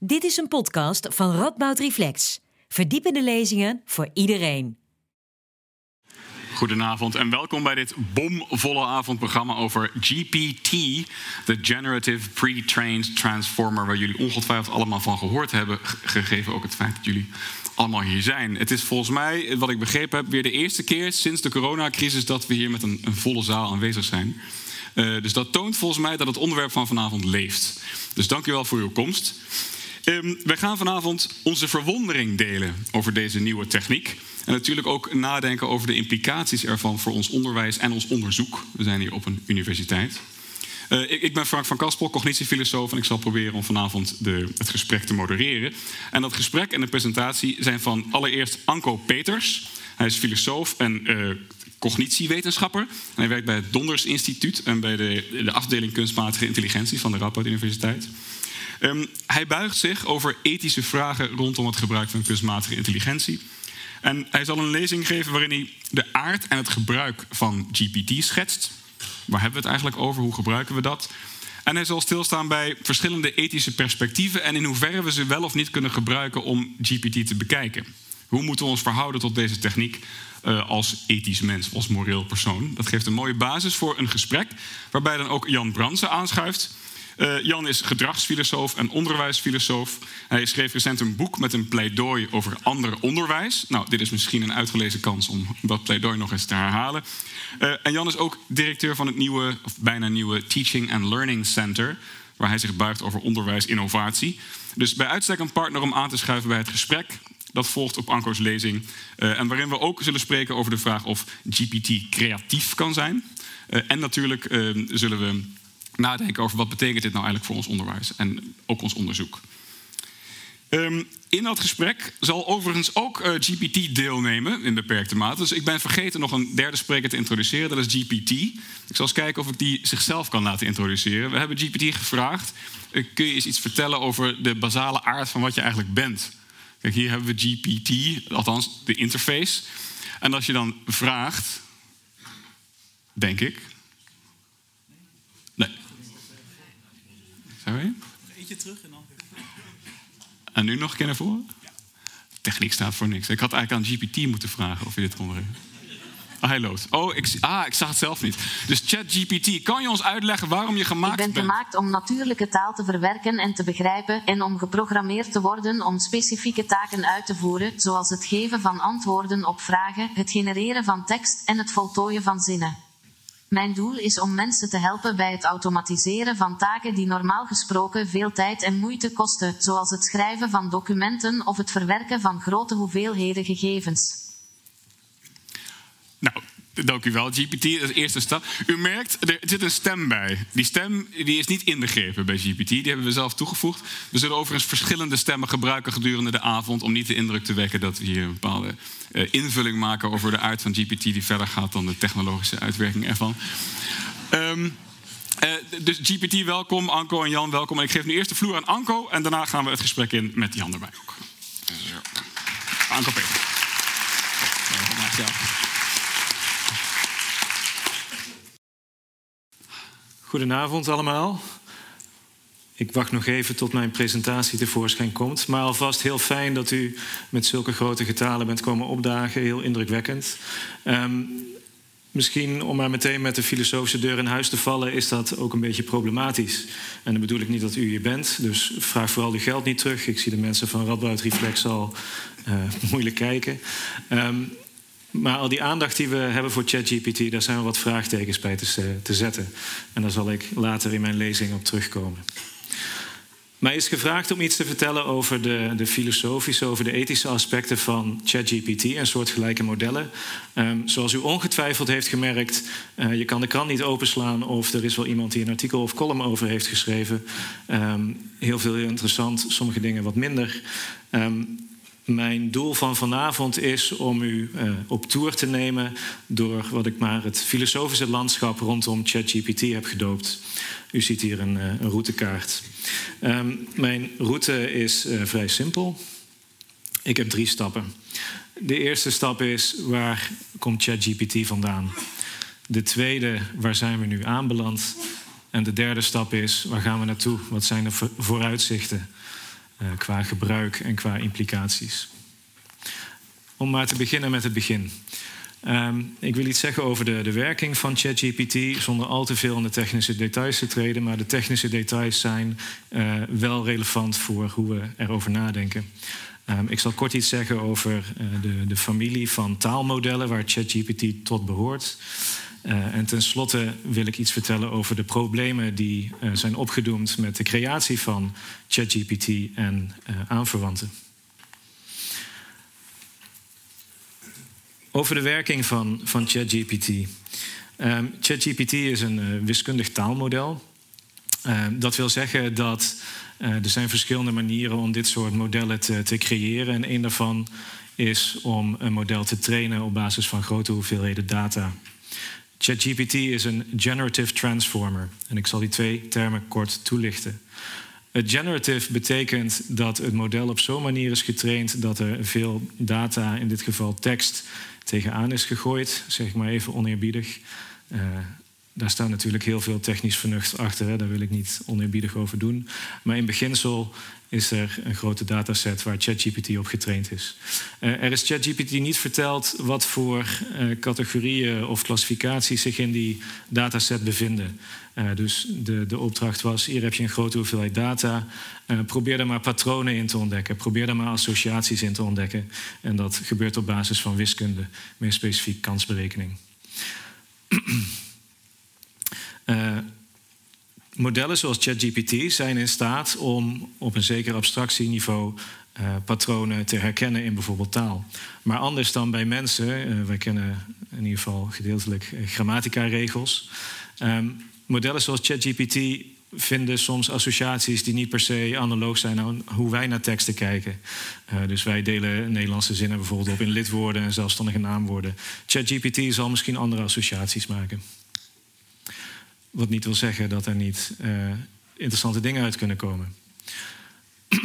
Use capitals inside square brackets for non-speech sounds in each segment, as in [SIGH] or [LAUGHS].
Dit is een podcast van Radboud Reflex. Verdiepende lezingen voor iedereen. Goedenavond en welkom bij dit bomvolle avondprogramma over GPT, de Generative Pre-trained Transformer, waar jullie ongetwijfeld allemaal van gehoord hebben, gegeven ook het feit dat jullie allemaal hier zijn. Het is volgens mij, wat ik begrepen heb, weer de eerste keer sinds de coronacrisis dat we hier met een, volle zaal aanwezig zijn. Uh, dus dat toont volgens mij dat het onderwerp van vanavond leeft. Dus dank u wel voor uw komst. Um, wij gaan vanavond onze verwondering delen over deze nieuwe techniek. En natuurlijk ook nadenken over de implicaties ervan voor ons onderwijs en ons onderzoek. We zijn hier op een universiteit. Uh, ik, ik, ben Frank van Kaspel, cognitiefilosoof, en ik zal proberen om vanavond de, het gesprek te modereren. En dat gesprek en de presentatie zijn van allereerst Anko Peters. Hij is filosoof en uh, cognitiewetenschapper. En hij werkt bij het Donders Instituut en bij de, de afdeling kunstmatige intelligentie van de Radboud Universiteit. Um, hij buigt zich over ethische vragen rondom het gebruik van kunstmatige intelligentie. En hij zal een lezing geven waarin hij de aard en het gebruik van GPT schetst. Waar hebben we het eigenlijk over? Hoe gebruiken we dat? En hij zal stilstaan bij verschillende ethische perspectieven en in hoeverre we ze wel of niet kunnen gebruiken om GPT te bekijken. Hoe moeten we ons verhouden tot deze techniek uh, als ethisch mens, als moreel persoon? Dat geeft een mooie basis voor een gesprek, waarbij dan ook Jan Brandsen aanschuift. Uh, Jan is gedragsfilosoof en onderwijsfilosoof. Hij schreef recent een boek met een pleidooi over ander onderwijs. Nou, dit is misschien een uitgelezen kans om dat pleidooi nog eens te herhalen. Uh, en Jan is ook directeur van het nieuwe, of bijna nieuwe Teaching and Learning Center, waar hij zich buigt over onderwijsinnovatie. Dus bij uitstek een partner om aan te schuiven bij het gesprek. Dat volgt op Anko's lezing. Uh, en waarin we ook zullen spreken over de vraag of GPT creatief kan zijn. En natuurlijk zullen we nadenken over wat betekent dit nou eigenlijk voor ons onderwijs en ook ons onderzoek. Um, in dat gesprek zal overigens ook uh, GPT deelnemen in beperkte mate. Dus ik ben vergeten nog een derde spreker te introduceren, dat is GPT. Ik zal eens kijken of ik die zichzelf kan laten introduceren. We hebben GPT gevraagd, uh, kun je eens iets vertellen over de basale aard van wat je eigenlijk bent? Kijk, hier hebben we GPT, althans de interface. En als je dan vraagt, denk ik, Sorry? Eentje terug en dan. En nu nog een keer naar voren? Ja. Techniek staat voor niks. Ik had eigenlijk aan GPT moeten vragen of je dit kon regelen. Ah, hij loopt. Oh, ik, ah, ik zag het zelf niet. Dus ChatGPT, kan je ons uitleggen waarom je gemaakt bent? Ik ben gemaakt om natuurlijke taal te verwerken en te begrijpen en om geprogrammeerd te worden om specifieke taken uit te voeren, zoals het geven van antwoorden op vragen, het genereren van tekst en het voltooien van zinnen. Mijn doel is om mensen te helpen bij het automatiseren van taken die normaal gesproken veel tijd en moeite kosten, zoals het schrijven van documenten of het verwerken van grote hoeveelheden gegevens. Nou, Dank u wel, GPT, dat is de eerste stap. U merkt, er zit een stem bij. Die stem die is niet inbegrepen bij GPT, die hebben we zelf toegevoegd. We zullen overigens verschillende stemmen gebruiken gedurende de avond... om niet de indruk te wekken dat we hier een bepaalde uh, invulling maken... over de aard van GPT die verder gaat dan de technologische uitwerking ervan. Um, uh, dus GPT, welkom. Anko en Jan, welkom. En ik geef nu eerst de vloer aan Anko... en daarna gaan we het gesprek in met Jan erbij ook. Anko Peter. Ja. Goedenavond allemaal. Ik wacht nog even tot mijn presentatie tevoorschijn komt. Maar alvast heel fijn dat u met zulke grote getalen bent komen opdagen. Heel indrukwekkend. Um, misschien om maar meteen met de filosofische deur in huis te vallen, is dat ook een beetje problematisch. En dan bedoel ik niet dat u hier bent, dus vraag vooral uw geld niet terug. Ik zie de mensen van Radboud Reflex al uh, moeilijk kijken. Um, maar al die aandacht die we hebben voor ChatGPT, daar zijn we wat vraagtekens bij te, te zetten. En daar zal ik later in mijn lezing op terugkomen. Mij is gevraagd om iets te vertellen over de, de filosofische, over de ethische aspecten van ChatGPT en soortgelijke modellen. Um, zoals u ongetwijfeld heeft gemerkt, uh, je kan de krant niet openslaan of er is wel iemand die een artikel of column over heeft geschreven. Um, heel veel interessant, sommige dingen wat minder. Um, mijn doel van vanavond is om u uh, op tour te nemen door wat ik maar het filosofische landschap rondom ChatGPT heb gedoopt. U ziet hier een, uh, een routekaart. Um, mijn route is uh, vrij simpel. Ik heb drie stappen. De eerste stap is waar komt ChatGPT vandaan? De tweede, waar zijn we nu aanbeland? En de derde stap is waar gaan we naartoe? Wat zijn de vooruitzichten? Qua gebruik en qua implicaties. Om maar te beginnen met het begin. Ehm, ik wil iets zeggen over de, de werking van ChatGPT, zonder al te veel in de technische details te treden. Maar de technische details zijn uh, wel relevant voor hoe we erover nadenken. Um, ik zal kort iets zeggen over uh, de, de, familie van taalmodellen waar ChatGPT tot behoort. Uh, en tenslotte wil ik iets vertellen over de problemen die zijn opgedoemd met de creatie van ChatGPT en aanverwanten. Over de werking van, van ChatGPT. Um, ChatGPT is een uh, wiskundig taalmodel. Uh, dat wil zeggen dat uh, er zijn verschillende manieren om dit soort modellen te, te creëren. En een daarvan is om een model te trainen op basis van grote hoeveelheden data. ChatGPT is een generative transformer. En ik zal die twee termen kort toelichten. Het generative betekent dat het model op zo'n manier is getraind dat er veel data, in dit geval tekst, tegenaan is gegooid, zeg ik maar even oneerbiedig. Uh, daar staat natuurlijk heel veel technisch vernuft achter, hè. daar wil ik niet oneerbiedig over doen. Maar in beginsel is er een grote dataset waar ChatGPT op getraind is. Uh, er is ChatGPT niet verteld wat voor uh, categorieën of klassificaties zich in die dataset bevinden. Uh, dus de, de opdracht was: hier heb je een grote hoeveelheid data. probeer daar maar patronen in te ontdekken. Probeer daar maar associaties in te ontdekken. En dat gebeurt op basis van wiskunde, meer specifiek kansberekening. [CLEARS THROAT] modellen zoals ChatGPT zijn in staat om op een zeker abstractieniveau uh, patronen te herkennen in bijvoorbeeld taal. Maar anders dan bij mensen, uh, wij kennen in ieder geval gedeeltelijk uh, grammatica-regels. Um, modellen zoals ChatGPT vinden soms associaties die niet per se analoog zijn aan hoe wij naar teksten kijken. dus wij delen Nederlandse zinnen bijvoorbeeld op in lidwoorden en zelfstandige naamwoorden. ChatGPT zal misschien andere associaties maken. Wat niet wil zeggen dat er niet uh, interessante dingen uit kunnen komen. [CLEARS THROAT]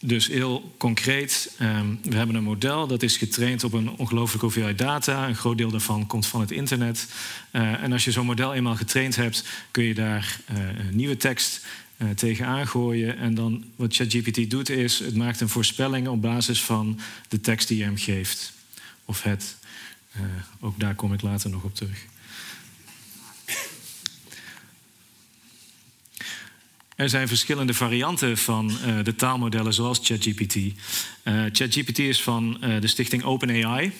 dus heel concreet, um, we hebben een model dat is getraind op een ongelooflijke hoeveelheid data. Een groot deel daarvan komt van het internet. Uh, en als je zo'n model eenmaal getraind hebt, kun je daar uh, nieuwe tekst uh, tegenaan gooien. En dan wat ChatGPT doet is, het maakt een voorspelling op basis van de tekst die je hem geeft. Of het. ook daar kom ik later nog op terug. Er zijn verschillende varianten van uh, de taalmodellen zoals ChatGPT. Uh, ChatGPT is van uh, de stichting OpenAI.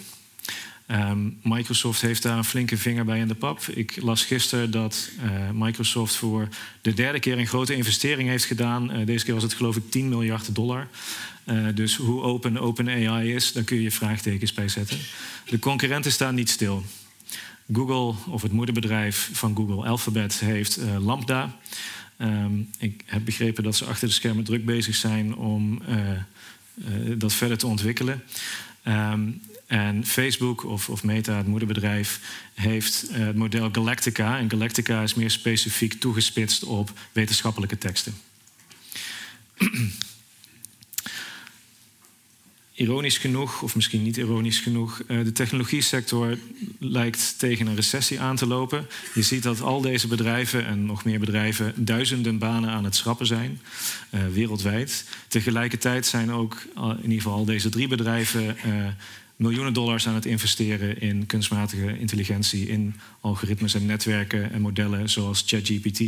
Um, Microsoft heeft daar een flinke vinger bij in de pap. Ik las gisteren dat Microsoft voor de derde keer een grote investering heeft gedaan. deze keer was het geloof ik 10 miljard dollar. dus hoe open OpenAI is, daar kun je je vraagtekens bij zetten. De concurrenten staan niet stil. Google, of het moederbedrijf van Google, Alphabet, heeft Lambda. Um, ik heb begrepen dat ze achter de schermen druk bezig zijn om uh, uh, dat verder te ontwikkelen. Um, en Facebook of, of, Meta, het moederbedrijf, heeft uh, het model Galactica. En Galactica is meer specifiek toegespitst op wetenschappelijke teksten. [CLEARS THROAT] ironisch genoeg, of misschien niet ironisch genoeg, uh, de technologie-sector lijkt tegen een recessie aan te lopen. Je ziet dat al deze bedrijven en nog meer bedrijven duizenden banen aan het schrappen zijn, uh, wereldwijd. Tegelijkertijd zijn ook in ieder geval al deze drie bedrijven miljoenen dollars aan het investeren in kunstmatige intelligentie, in algoritmes en netwerken en modellen zoals ChatGPT.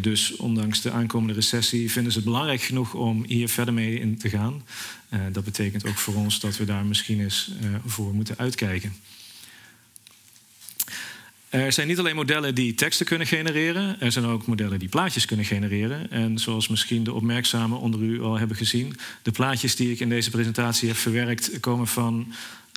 Dus ondanks de aankomende recessie vinden ze het belangrijk genoeg om hier verder mee in te gaan. Uh, dat betekent ook voor ons dat we daar misschien eens uh, voor moeten uitkijken. Er zijn niet alleen modellen die teksten kunnen genereren, er zijn ook modellen die plaatjes kunnen genereren. En zoals misschien de opmerkzamen onder u al hebben gezien, de plaatjes die ik in deze presentatie heb verwerkt komen van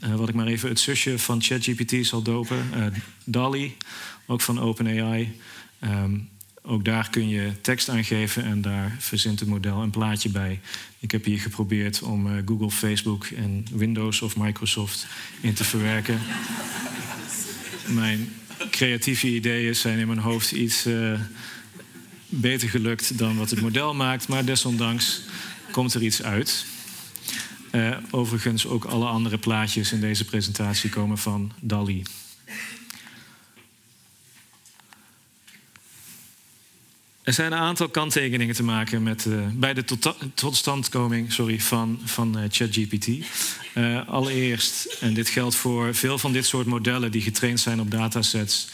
uh, wat ik maar even het zusje van ChatGPT zal dopen, DALI, ook van OpenAI. Um, ook daar kun je tekst aangeven en daar verzint het model een plaatje bij. Ik heb hier geprobeerd om uh, Google, Facebook en Windows of Microsoft in te verwerken. [LAUGHS] Mijn creatieve ideeën zijn in mijn hoofd iets uh, beter gelukt dan wat het model maakt, maar desondanks komt er iets uit. Uh, overigens, ook alle andere plaatjes in deze presentatie komen van DALI. Er zijn een aantal kanttekeningen te maken met, uh, bij de tot, totstandkoming van, van uh, ChatGPT. Uh, allereerst, en dit geldt voor veel van dit soort modellen die getraind zijn op datasets.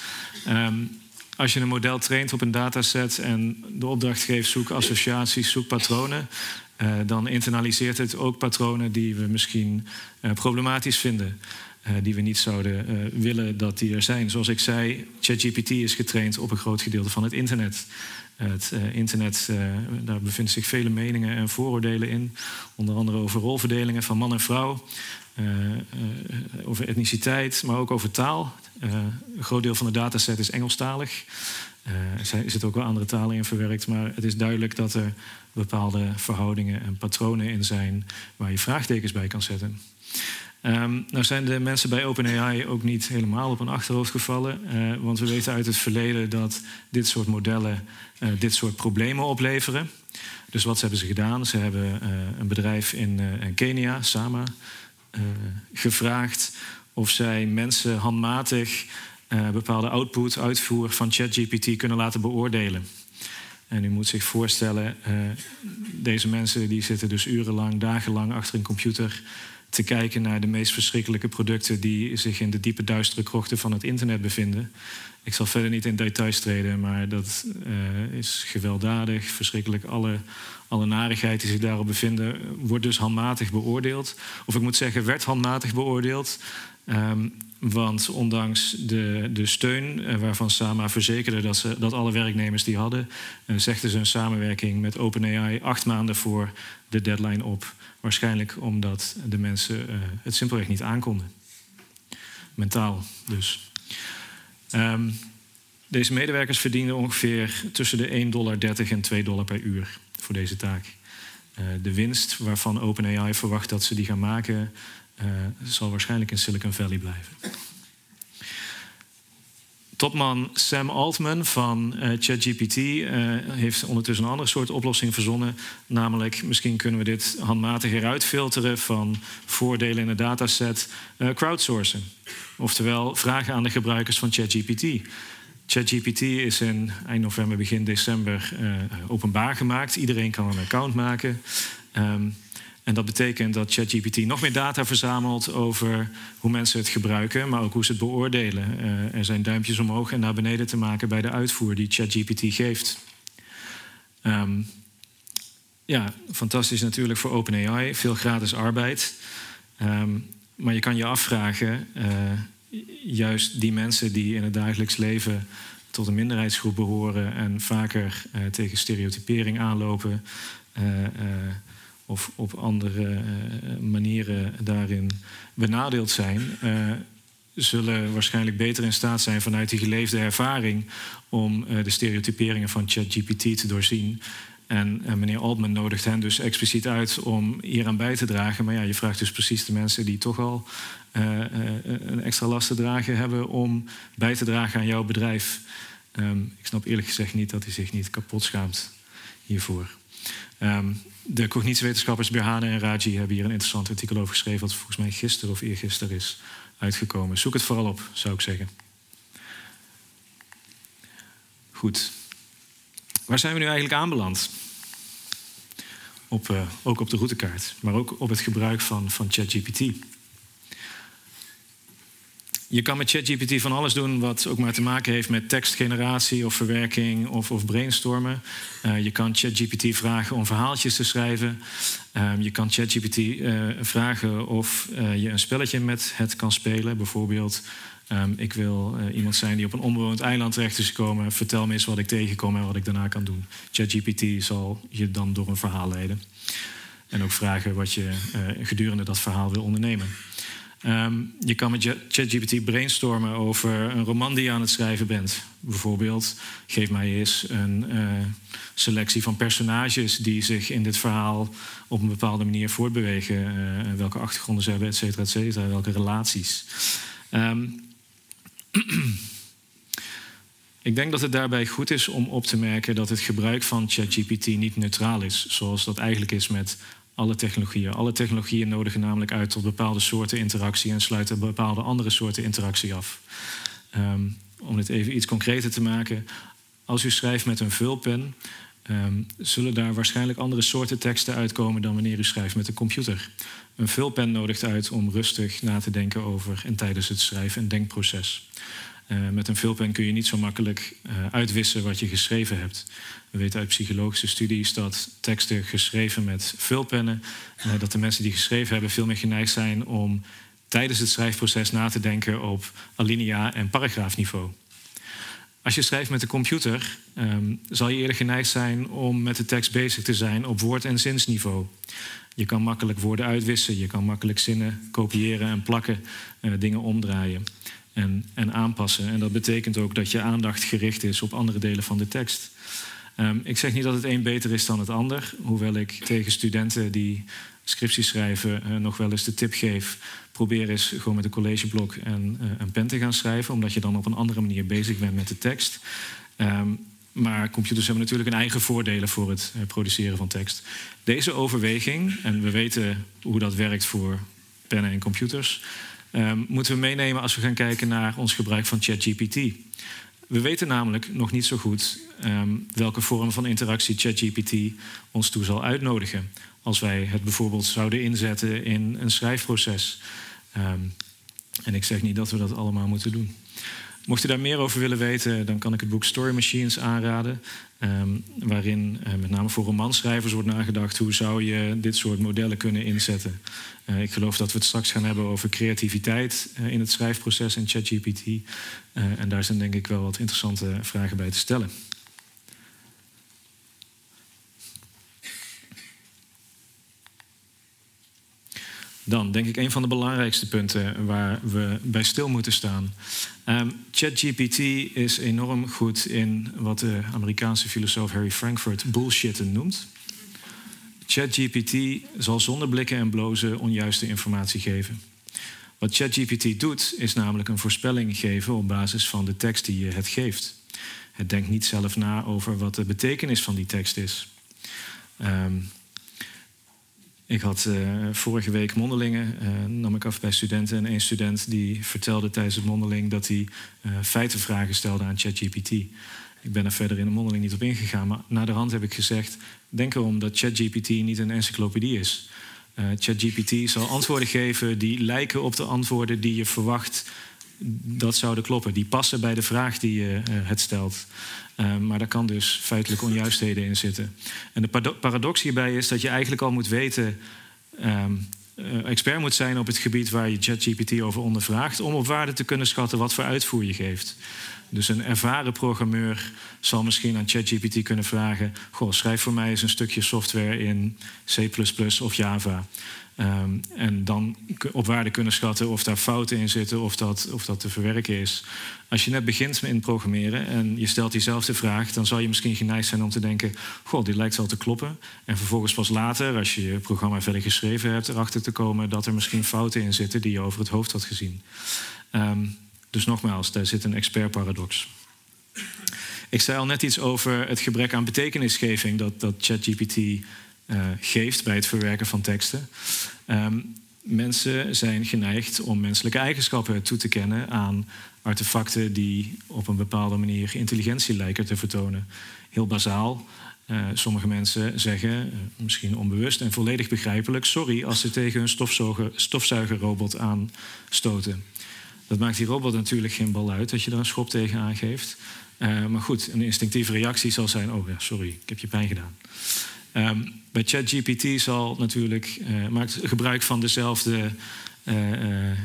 Um, als je een model traint op een dataset en de opdracht geeft zoek associaties, zoek patronen, dan internaliseert het ook patronen die we misschien problematisch vinden. Die we niet zouden willen dat die er zijn. Zoals ik zei, ChatGPT is getraind op een groot gedeelte van het internet. Het uh, internet, daar bevinden zich vele meningen en vooroordelen in. Onder andere over rolverdelingen van man en vrouw. over etniciteit, maar ook over taal. een groot deel van de dataset is Engelstalig. er zitten ook wel andere talen in verwerkt. Maar het is duidelijk dat er bepaalde verhoudingen en patronen in zijn... waar je vraagtekens bij kan zetten. Um, nou zijn de mensen bij OpenAI ook niet helemaal op een achterhoofd gevallen. Uh, want we weten uit het verleden dat dit soort modellen uh, dit soort problemen opleveren. Dus wat hebben ze gedaan? Ze hebben uh, een bedrijf in, in Kenia, Sama, gevraagd of zij mensen handmatig bepaalde output, uitvoer van ChatGPT kunnen laten beoordelen. En u moet zich voorstellen, deze mensen die zitten dus urenlang, dagenlang achter een computer te kijken naar de meest verschrikkelijke producten die zich in de diepe duistere krochten van het internet bevinden. Ik zal verder niet in details treden, maar dat uh, is gewelddadig, verschrikkelijk. Alle, alle narigheid die zich daarop bevinden, wordt dus handmatig beoordeeld. Of ik moet zeggen, werd handmatig beoordeeld. Um, want ondanks de, de steun uh, waarvan Sama verzekerde dat, ze, dat alle werknemers die hadden, uh, zegden ze een samenwerking met OpenAI acht maanden voor de deadline op. Waarschijnlijk omdat de mensen uh, het simpelweg niet aankonden. Mentaal dus. Um, deze medewerkers verdienen ongeveer tussen de 1,30 dollar en 2 dollar per uur voor deze taak. De winst waarvan OpenAI verwacht dat ze die gaan maken, zal waarschijnlijk in Silicon Valley blijven. Topman Sam Altman van uh, ChatGPT uh, heeft ondertussen een andere soort oplossing verzonnen. Namelijk, misschien kunnen we dit handmatig eruit filteren van voordelen in een dataset, crowdsourcen. Oftewel, vragen aan de gebruikers van ChatGPT. ChatGPT is in eind november, begin december openbaar gemaakt. Iedereen kan een account maken. Um, en dat betekent dat ChatGPT nog meer data verzamelt over hoe mensen het gebruiken, maar ook hoe ze het beoordelen. Uh, er zijn duimpjes omhoog en naar beneden te maken bij de uitvoer die ChatGPT geeft. Um, ja, fantastisch natuurlijk voor OpenAI, veel gratis arbeid. Um, maar je kan je afvragen, uh, juist die mensen die in het dagelijks leven tot een minderheidsgroep behoren en vaker uh, tegen stereotypering aanlopen of op andere uh, manieren daarin benadeeld zijn, uh, zullen waarschijnlijk beter in staat zijn vanuit die geleefde ervaring om uh, de stereotyperingen van ChatGPT te doorzien. En meneer Altman nodigt hen dus expliciet uit om hieraan bij te dragen. Maar ja, je vraagt dus precies de mensen die toch al een extra last te dragen hebben om bij te dragen aan jouw bedrijf. Um, ik snap eerlijk gezegd niet dat hij zich niet kapot schaamt hiervoor. Um, de cognitiewetenschappers Berhane en Raji hebben hier een interessant artikel over geschreven, wat volgens mij gisteren of eergisteren is uitgekomen. Zoek het vooral op, zou ik zeggen. Goed. Waar zijn we nu eigenlijk aanbeland? Op, uh, ook op de routekaart, maar ook op het gebruik van, van ChatGPT. Je kan met ChatGPT van alles doen wat ook maar te maken heeft met tekstgeneratie of verwerking of, of brainstormen. Uh, je kan ChatGPT vragen om verhaaltjes te schrijven. Uh, je kan ChatGPT uh, vragen of eh, je een spelletje met het kan spelen. Bijvoorbeeld, um, ik wil iemand zijn die op een onbewoond eiland terecht is gekomen. Vertel me eens wat ik tegenkom en wat ik daarna kan doen. ChatGPT zal je dan door een verhaal leiden. En ook vragen wat je gedurende dat verhaal wil ondernemen. Um, je kan met ChatGPT brainstormen over een roman die je aan het schrijven bent. Bijvoorbeeld, geef mij eens een uh, selectie van personages die zich in dit verhaal op een bepaalde manier voortbewegen. Uh, welke achtergronden ze hebben, et cetera, et cetera. Welke relaties. Um, [CLEARS THROAT] ik denk dat het daarbij goed is om op te merken dat het gebruik van ChatGPT niet neutraal is, zoals dat eigenlijk is met alle technologieën. Alle technologieën nodigen namelijk uit tot bepaalde soorten interactie en sluiten bepaalde andere soorten interactie af. Um, om het even iets concreter te maken. als u schrijft met een vulpen, um, zullen daar waarschijnlijk andere soorten teksten uitkomen dan wanneer u schrijft met een computer. Een vulpen nodigt uit om rustig na te denken over en tijdens het schrijven een denkproces. Uh, met een vulpen kun je niet zo makkelijk uh, uitwissen wat je geschreven hebt. We weten uit psychologische studies dat teksten geschreven met vulpennen, uh, dat de mensen die geschreven hebben veel meer geneigd zijn om tijdens het schrijfproces na te denken op alinea en paragraafniveau. Als je schrijft met de computer, um, zal je eerder geneigd zijn om met de tekst bezig te zijn op woord- en zinsniveau. Je kan makkelijk woorden uitwissen, je kan makkelijk zinnen kopiëren en plakken, dingen omdraaien en, en, aanpassen. En dat betekent ook dat je aandacht gericht is op andere delen van de tekst. Um, ik zeg niet dat het een beter is dan het ander, hoewel ik tegen studenten die scripties schrijven uh, nog wel eens de tip geef probeer eens gewoon met een collegeblok en uh, een pen te gaan schrijven, omdat je dan op een andere manier bezig bent met de tekst. Um, maar computers hebben natuurlijk een eigen voordelen voor het uh, produceren van tekst. Deze overweging, en we weten hoe dat werkt voor pennen en computers, um, moeten we meenemen als we gaan kijken naar ons gebruik van ChatGPT. We weten namelijk nog niet zo goed um, welke vorm van interactie ChatGPT ons toe zal uitnodigen. Als wij het bijvoorbeeld zouden inzetten in een schrijfproces. Um, en ik zeg niet dat we dat allemaal moeten doen. Mocht u daar meer over willen weten, dan kan ik het boek Story Machines aanraden. Um, waarin uh, met name voor romanschrijvers wordt nagedacht hoe zou je dit soort modellen kunnen inzetten. Uh, ik geloof dat we het straks gaan hebben over creativiteit uh, in het schrijfproces in ChatGPT. en daar zijn denk ik wel wat interessante vragen bij te stellen. Dan denk ik een van de belangrijkste punten waar we bij stil moeten staan. Um, ChatGPT is enorm goed in wat de Amerikaanse filosoof Harry Frankfurt bullshitten noemt. ChatGPT zal zonder blikken en blozen onjuiste informatie geven. Wat ChatGPT doet, is namelijk een voorspelling geven op basis van de tekst die je het geeft. Het denkt niet zelf na over wat de betekenis van die tekst is. Um, ik had uh, vorige week mondelingen, uh, nam ik af bij studenten. En één student die vertelde tijdens het mondeling dat hij uh, feitenvragen stelde aan ChatGPT. Ik ben er verder in de mondeling niet op ingegaan, maar na de hand heb ik gezegd: denk erom dat ChatGPT niet een encyclopedie is. ChatGPT zal antwoorden geven die lijken op de antwoorden die je verwacht dat zouden kloppen. Die passen bij de vraag die je het stelt. Um, maar daar kan dus feitelijk onjuistheden in zitten. En de paradox hierbij is dat je eigenlijk al moet weten. Um, expert moet zijn op het gebied waar je ChatGPT over ondervraagt. om op waarde te kunnen schatten wat voor uitvoer je geeft. Dus een ervaren programmeur zal misschien aan ChatGPT kunnen vragen: Goh, schrijf voor mij eens een stukje software in C of Java. Um, en dan op waarde kunnen schatten of daar fouten in zitten of dat, of dat te verwerken is. Als je net begint met programmeren en je stelt diezelfde vraag, dan zal je misschien geneigd zijn om te denken: Goh, dit lijkt wel te kloppen. En vervolgens pas later, als je je programma verder geschreven hebt, erachter te komen dat er misschien fouten in zitten die je over het hoofd had gezien. Um, dus nogmaals, daar zit een expertparadox. Ik zei al net iets over het gebrek aan betekenisgeving dat, dat ChatGPT geeft bij het verwerken van teksten. Um, mensen zijn geneigd om menselijke eigenschappen toe te kennen aan artefacten die op een bepaalde manier intelligentie lijken te vertonen. Heel bazaal. Uh, sommige mensen zeggen, uh, misschien onbewust en volledig begrijpelijk, sorry als ze tegen stofzuiger, stofzuigerrobot aanstoten. Dat maakt die robot natuurlijk geen bal uit dat je er een schop tegen aangeeft. Maar goed, een instinctieve reactie zal zijn: oh ja, sorry, ik heb je pijn gedaan. Um, bij ChatGPT zal natuurlijk, uh, maakt gebruik van dezelfde uh, uh,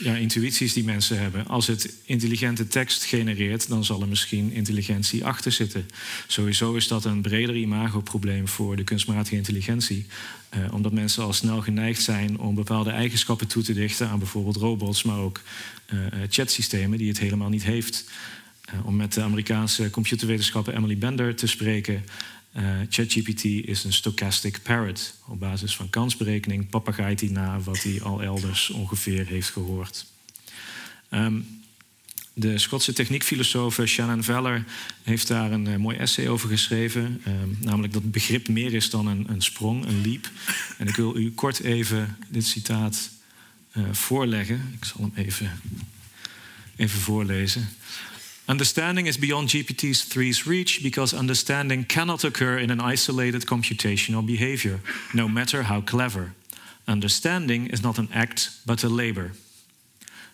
ja, intuïties die mensen hebben. Als het intelligente tekst genereert, dan zal er misschien intelligentie achter zitten. Sowieso is dat een breder imagoprobleem voor de kunstmatige intelligentie. omdat mensen al snel geneigd zijn om bepaalde eigenschappen toe te dichten aan bijvoorbeeld robots, maar ook chatsystemen die het helemaal niet heeft. om met de Amerikaanse computerwetenschapper Emily Bender te spreken. Uh, ChatGPT is een stochastic parrot. Op basis van kansberekening papagaait hij na wat hij al elders ongeveer heeft gehoord. Um, de Schotse techniekfilosoof Shannon Veller heeft daar een uh, mooi essay over geschreven. Um, namelijk dat begrip meer is dan een, een, sprong, een leap. En ik wil u kort even dit citaat uh, voorleggen. Ik zal hem even, even voorlezen. Understanding is beyond GPT-3's reach because understanding cannot occur in an isolated computational behavior, no matter how clever. Understanding is not an act, but a labor.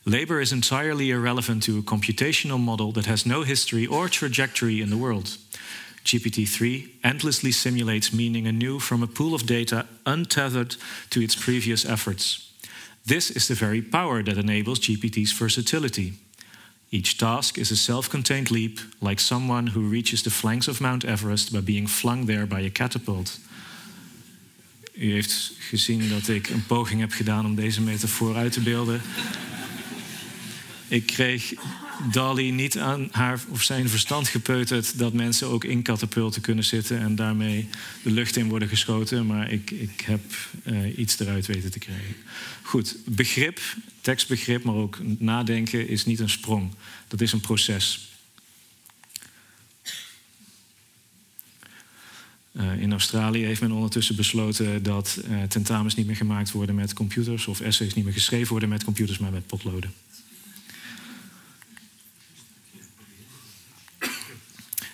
Labor is entirely irrelevant to a computational model that has no history or trajectory in the world. GPT 3 endlessly simulates meaning anew from a pool of data untethered to its previous efforts. This is the very power that enables GPT's versatility. Each task is a self contained leap, like someone who reaches the flanks of Mount Everest by being flung there by a catapult. U heeft gezien dat ik een poging heb gedaan om deze metafoor uit te beelden. Ik kreeg Dali niet aan haar of zijn verstand gepeuterd dat mensen ook in katapulten kunnen zitten en daarmee de lucht in worden geschoten. Maar ik, ik heb uh, iets eruit weten te krijgen. Goed, begrip, tekstbegrip, maar ook nadenken is niet een sprong. Dat is een proces. Uh, in Australië heeft men ondertussen besloten dat uh, tentamens niet meer gemaakt worden met computers of essays niet meer geschreven worden met computers, maar met potloden.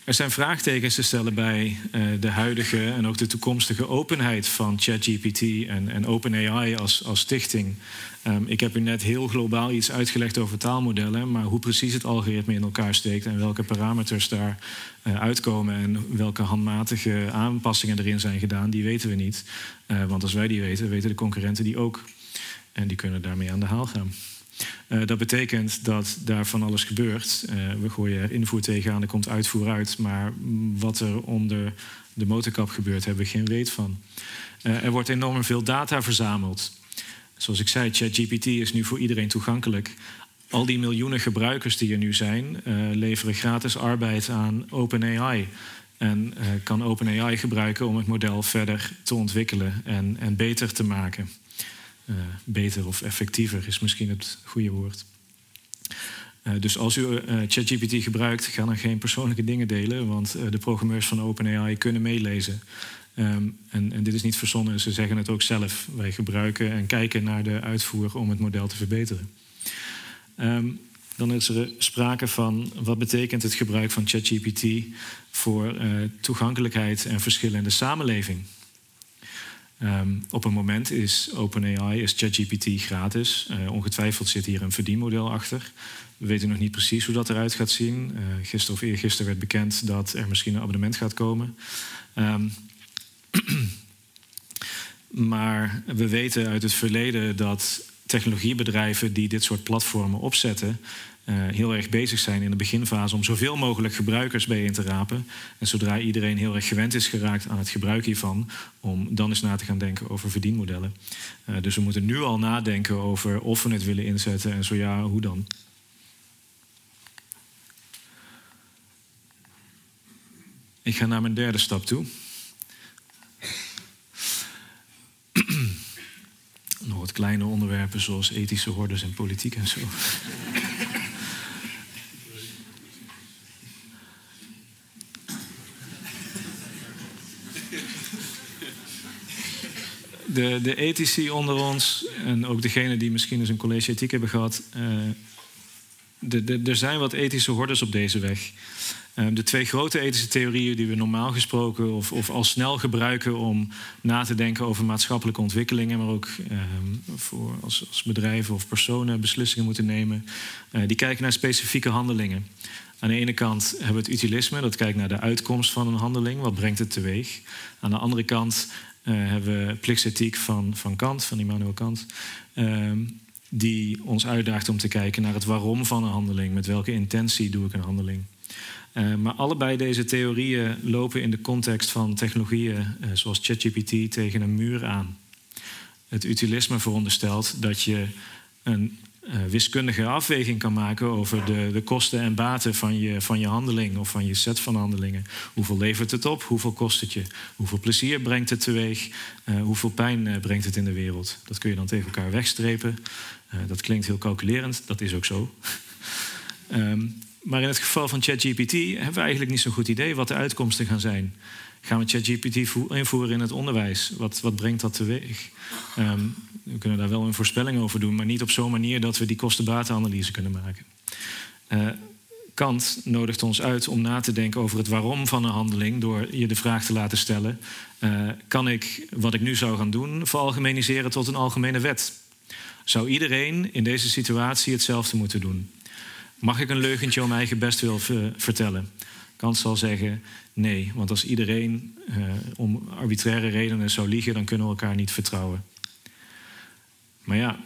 Er zijn vraagtekens te stellen bij uh, de huidige en ook de toekomstige openheid van ChatGPT en, en OpenAI als, als stichting. Um, ik heb u net heel globaal iets uitgelegd over taalmodellen, maar hoe precies het algoritme in elkaar steekt en welke parameters daar uh, uitkomen en welke handmatige aanpassingen erin zijn gedaan, die weten we niet. Uh, want als wij die weten, weten de concurrenten die ook. En die kunnen daarmee aan de haal gaan. Uh, dat betekent dat daar van alles gebeurt. Uh, we gooien er invoer tegenaan, er komt uitvoer uit. Maar wat er onder de motorkap gebeurt, hebben we geen weet van. Uh, er wordt enorm veel data verzameld. Zoals ik zei, ChatGPT is nu voor iedereen toegankelijk. Al die miljoenen gebruikers die er nu zijn, leveren gratis arbeid aan OpenAI. En kan OpenAI gebruiken om het model verder te ontwikkelen en, en beter te maken. Uh, beter of effectiever is misschien het goede woord. Uh, dus als u uh, ChatGPT gebruikt, ga dan geen persoonlijke dingen delen, want de programmeurs van OpenAI kunnen meelezen. Um, en, en, dit is niet verzonnen, ze zeggen het ook zelf. Wij gebruiken en kijken naar de uitvoer om het model te verbeteren. Um, dan is er sprake van wat betekent het gebruik van ChatGPT voor toegankelijkheid en verschillen in de samenleving. Um, op een moment is OpenAI, is ChatGPT gratis. Uh, ongetwijfeld zit hier een verdienmodel achter. We weten nog niet precies hoe dat eruit gaat zien. Uh, gisteren of eergisteren werd bekend dat er misschien een abonnement gaat komen. Um, [CLEARS THROAT] maar we weten uit het verleden dat technologiebedrijven die dit soort platformen opzetten, uh, heel erg bezig zijn in de beginfase om zoveel mogelijk gebruikers bijeen te rapen. En zodra iedereen heel erg gewend is geraakt aan het gebruik hiervan, om dan eens na te gaan denken over verdienmodellen. Uh, dus we moeten nu al nadenken over of we het willen inzetten en zo ja, hoe dan. Ik ga naar mijn derde stap toe. Nog kleine onderwerpen zoals ethische hordes en politiek en zo. de, de ethici onder ons en ook degenen die misschien eens een college ethiek hebben gehad. De, de, er zijn wat ethische hordes op deze weg. Uh, de twee grote ethische theorieën die we normaal gesproken of, of al snel gebruiken om na te denken over maatschappelijke ontwikkelingen, maar ook uh, voor als, als, bedrijven of personen beslissingen moeten nemen, die kijken naar specifieke handelingen. Aan de ene kant hebben we het utilisme, dat kijkt naar de uitkomst van een handeling, wat brengt het teweeg. Aan de andere kant uh, hebben we plichtsethiek van, van Kant, van Immanuel Kant. Uh, die ons uitdaagt om te kijken naar het waarom van een handeling. Met welke intentie doe ik een handeling. Uh, maar allebei deze theorieën lopen in de context van technologieën uh, zoals ChatGPT tegen een muur aan. Het utilisme veronderstelt dat je een uh, wiskundige afweging kan maken over de, de kosten en baten van je, van je handeling of van je set van handelingen. Hoeveel levert het op? Hoeveel kost het je? Hoeveel plezier brengt het teweeg? Hoeveel pijn brengt het in de wereld? Dat kun je dan tegen elkaar wegstrepen. dat klinkt heel calculerend, dat is ook zo. um, [LAUGHS] maar in het geval van ChatGPT hebben we eigenlijk niet zo'n goed idee wat de uitkomsten gaan zijn. Gaan we ChatGPT invoeren in het onderwijs? Wat, wat brengt dat teweeg? Um, we kunnen daar wel een voorspelling over doen, maar niet op zo'n manier dat we die kosten-batenanalyse kunnen maken. Uh, Kant nodigt ons uit om na te denken over het waarom van een handeling door je de vraag te laten stellen: uh, kan ik wat ik nu zou gaan doen veralgemeniseren tot een algemene wet? Zou iedereen in deze situatie hetzelfde moeten doen? Mag ik een leugentje om eigen best wil vertellen? Kant zal zeggen nee, want als iedereen uh, om arbitraire redenen zou liegen, dan kunnen we elkaar niet vertrouwen. Maar ja,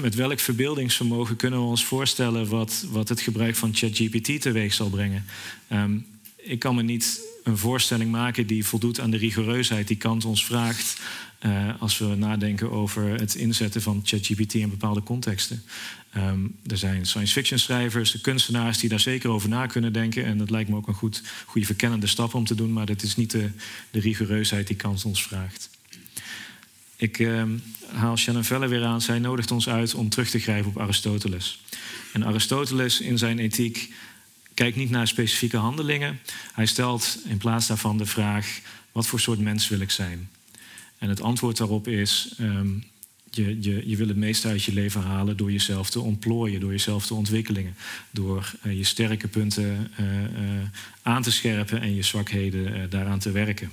met welk verbeeldingsvermogen kunnen we ons voorstellen wat, wat het gebruik van ChatGPT teweeg zal brengen? Um, ik kan me niet een voorstelling maken die voldoet aan de rigoureusheid die Kant ons vraagt. Uh, als we nadenken over het inzetten van ChatGPT in bepaalde contexten. Um, er zijn science fiction schrijvers, de kunstenaars die daar zeker over na kunnen denken. En dat lijkt me ook een goed, goede verkennende stap om te doen, maar dat is niet de, de rigoureusheid die Kant ons vraagt. Ik uh, haal Shannon Velle weer aan. Zij nodigt ons uit om terug te grijpen op Aristoteles. En Aristoteles in zijn ethiek kijkt niet naar specifieke handelingen. Hij stelt in plaats daarvan de vraag: wat voor soort mens wil ik zijn? En het antwoord daarop is: um, je, je, je wil het meeste uit je leven halen door jezelf te ontplooien, door jezelf te ontwikkelen, door uh, je sterke punten uh, uh, aan te scherpen en je zwakheden daaraan te werken.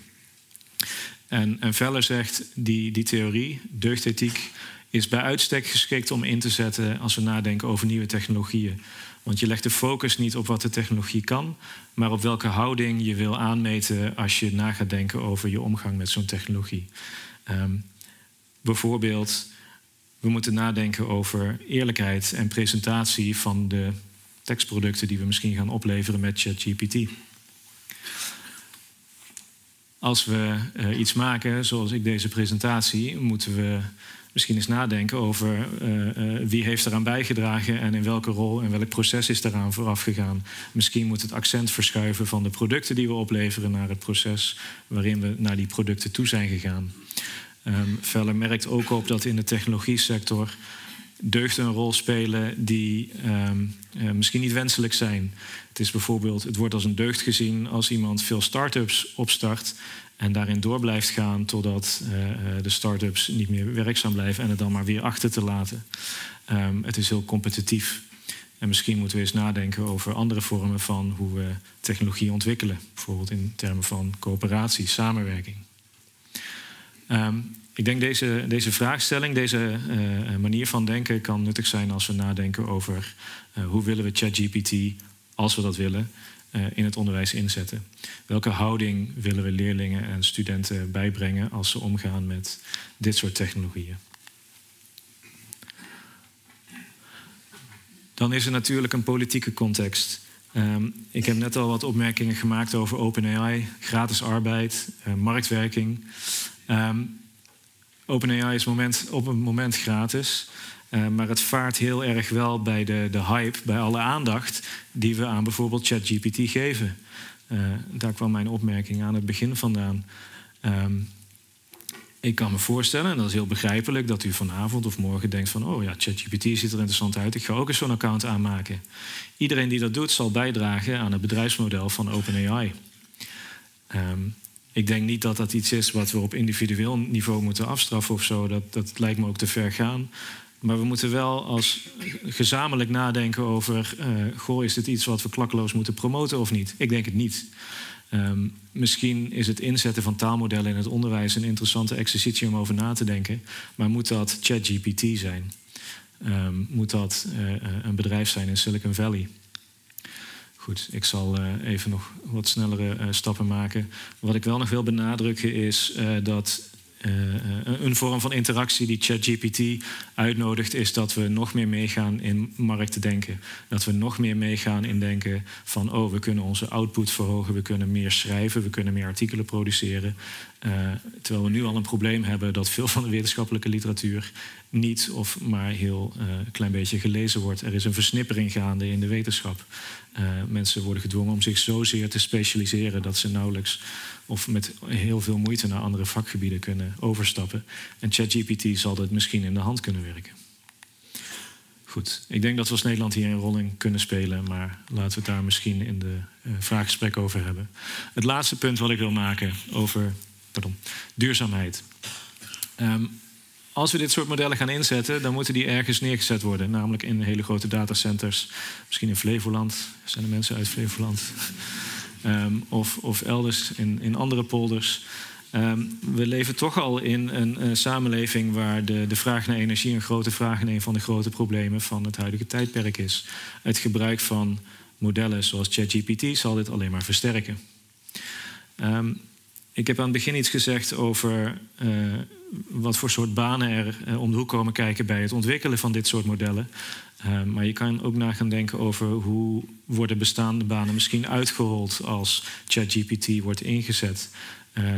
En, en Veller zegt, die, die theorie, deugdethiek, is bij uitstek geschikt om in te zetten als we nadenken over nieuwe technologieën. Want je legt de focus niet op wat de technologie kan, maar op welke houding je wil aanmeten als je na gaat denken over je omgang met zo'n technologie. Um, bijvoorbeeld, we moeten nadenken over eerlijkheid en presentatie van de tekstproducten die we misschien gaan opleveren met ChatGPT als we uh, iets maken, zoals ik deze presentatie, moeten we misschien eens nadenken over uh, uh, wie heeft eraan bijgedragen en in welke rol en welk proces is daaraan vooraf gegaan. Misschien moet het accent verschuiven van de producten die we opleveren naar het proces waarin we naar die producten toe zijn gegaan. Um, Veller merkt ook op dat in de technologie sector deugden een rol spelen die um, uh, misschien niet wenselijk zijn. Het, is bijvoorbeeld, het wordt als een deugd gezien als iemand veel start-ups opstart en daarin door blijft gaan totdat uh, de start-ups niet meer werkzaam blijven en het dan maar weer achter te laten. Um, het is heel competitief. En misschien moeten we eens nadenken over andere vormen van hoe we technologie ontwikkelen. Bijvoorbeeld in termen van coöperatie, samenwerking. Um, ik denk deze, deze vraagstelling, deze uh, manier van denken kan nuttig zijn als we nadenken over hoe willen we ChatGPT, als we dat willen, in het onderwijs inzetten. Welke houding willen we leerlingen en studenten bijbrengen als ze omgaan met dit soort technologieën? Dan is er natuurlijk een politieke context. Um, ik heb net al wat opmerkingen gemaakt over OpenAI, gratis arbeid, marktwerking. Um, OpenAI is op een moment gratis. Uh, maar het vaart heel erg wel bij de, de hype, bij alle aandacht die we aan bijvoorbeeld ChatGPT geven. Uh, daar kwam mijn opmerking aan het begin vandaan. Um, ik kan me voorstellen, en dat is heel begrijpelijk, dat u vanavond of morgen denkt van, oh ja, ChatGPT ziet er interessant uit, ik ga ook eens zo'n account aanmaken. Iedereen die dat doet zal bijdragen aan het bedrijfsmodel van OpenAI. Um, ik denk niet dat dat iets is wat we op individueel niveau moeten afstraffen of zo. Dat, dat lijkt me ook te ver gaan. Maar we moeten wel als gezamenlijk nadenken over: uh, goh, is dit iets wat we klakkeloos moeten promoten of niet? Ik denk het niet. Um, misschien is het inzetten van taalmodellen in het onderwijs een interessante exercitie om over na te denken. Maar moet dat ChatGPT zijn? Um, moet dat uh, een bedrijf zijn in Silicon Valley? Goed, ik zal even nog wat snellere stappen maken. Wat ik wel nog wil benadrukken is uh, dat een vorm van interactie die ChatGPT uitnodigt, is dat we nog meer meegaan in markten denken. Dat we nog meer meegaan in denken van, oh, we kunnen onze output verhogen, we kunnen meer schrijven, we kunnen meer artikelen produceren. terwijl we nu al een probleem hebben dat veel van de wetenschappelijke literatuur niet of maar heel uh, klein beetje gelezen wordt. Er is een versnippering gaande in de wetenschap. Mensen worden gedwongen om zich zozeer te specialiseren dat ze nauwelijks of met heel veel moeite naar andere vakgebieden kunnen overstappen. En ChatGPT zal dat misschien in de hand kunnen werken. Goed, ik denk dat we als Nederland hier een rol in kunnen spelen, maar laten we het daar misschien in de uh, vraaggesprek over hebben. Het laatste punt wat ik wil maken over pardon, duurzaamheid. Um, als we dit soort modellen gaan inzetten, dan moeten die ergens neergezet worden. Namelijk in hele grote datacenters. Misschien in Flevoland. Zijn er mensen uit Flevoland? Ehm, of, of elders in, in andere polders. Ehm, we leven toch al in een, samenleving waar de, de vraag naar energie een grote vraag en een van de grote problemen van het huidige tijdperk is. Het gebruik van modellen zoals ChatGPT zal dit alleen maar versterken. Um, ik heb aan het begin iets gezegd over uh, wat voor soort banen er uh, om de hoek komen kijken bij het ontwikkelen van dit soort modellen. Uh, maar je kan ook na gaan denken over hoe worden bestaande banen misschien uitgerold als ChatGPT wordt ingezet.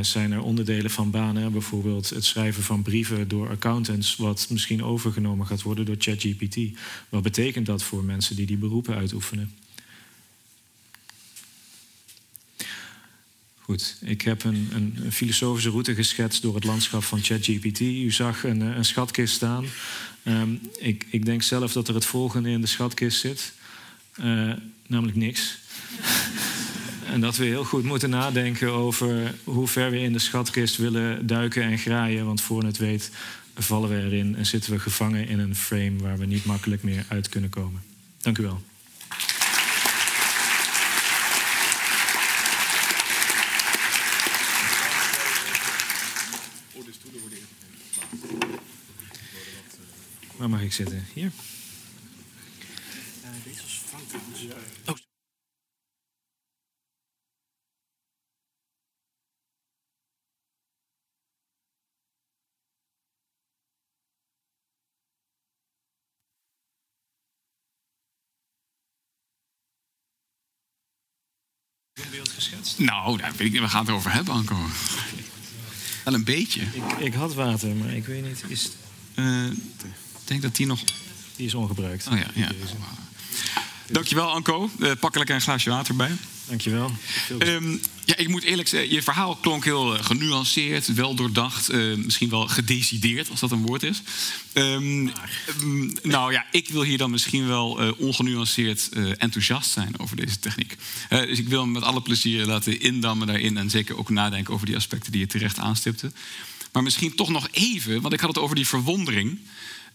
zijn er onderdelen van banen, bijvoorbeeld het schrijven van brieven door accountants, wat misschien overgenomen gaat worden door ChatGPT? Wat betekent dat voor mensen die die beroepen uitoefenen? Goed, ik heb een, een, filosofische route geschetst door het landschap van ChatGPT. U zag een, een schatkist staan. Um, ik, ik, denk zelf dat er het volgende in de schatkist zit, uh, namelijk niks. [LAUGHS] en dat we heel goed moeten nadenken over hoe ver we in de schatkist willen duiken en graaien. Want voor het weet vallen we erin en zitten we gevangen in een frame waar we niet makkelijk meer uit kunnen komen. Dank u wel. Waar mag ik zitten? Hier? Deze was Frank. Oh. beeld geschetst? Nou, daar weet ik, we gaan het over hebben, Anko. Wel een beetje. Ik, ik, had water, maar ik weet niet. Is... Uh, denk dat die nog... Die is ongebruikt. Oh ja, ja. Dankjewel Anko. Uh, pak lekker een glaasje water bij. Dankjewel. Um, ja, ik moet eerlijk zeggen, je verhaal klonk heel eh, genuanceerd, wel doordacht, uh, misschien wel gedecideerd, als dat een woord is. Um, nou ja, ik wil hier dan misschien wel uh, ongenuanceerd enthousiast zijn over deze techniek. dus ik wil hem met alle plezier laten indammen daarin en zeker ook nadenken over die aspecten die je terecht aanstipte. Maar misschien toch nog even, want ik had het over die verwondering.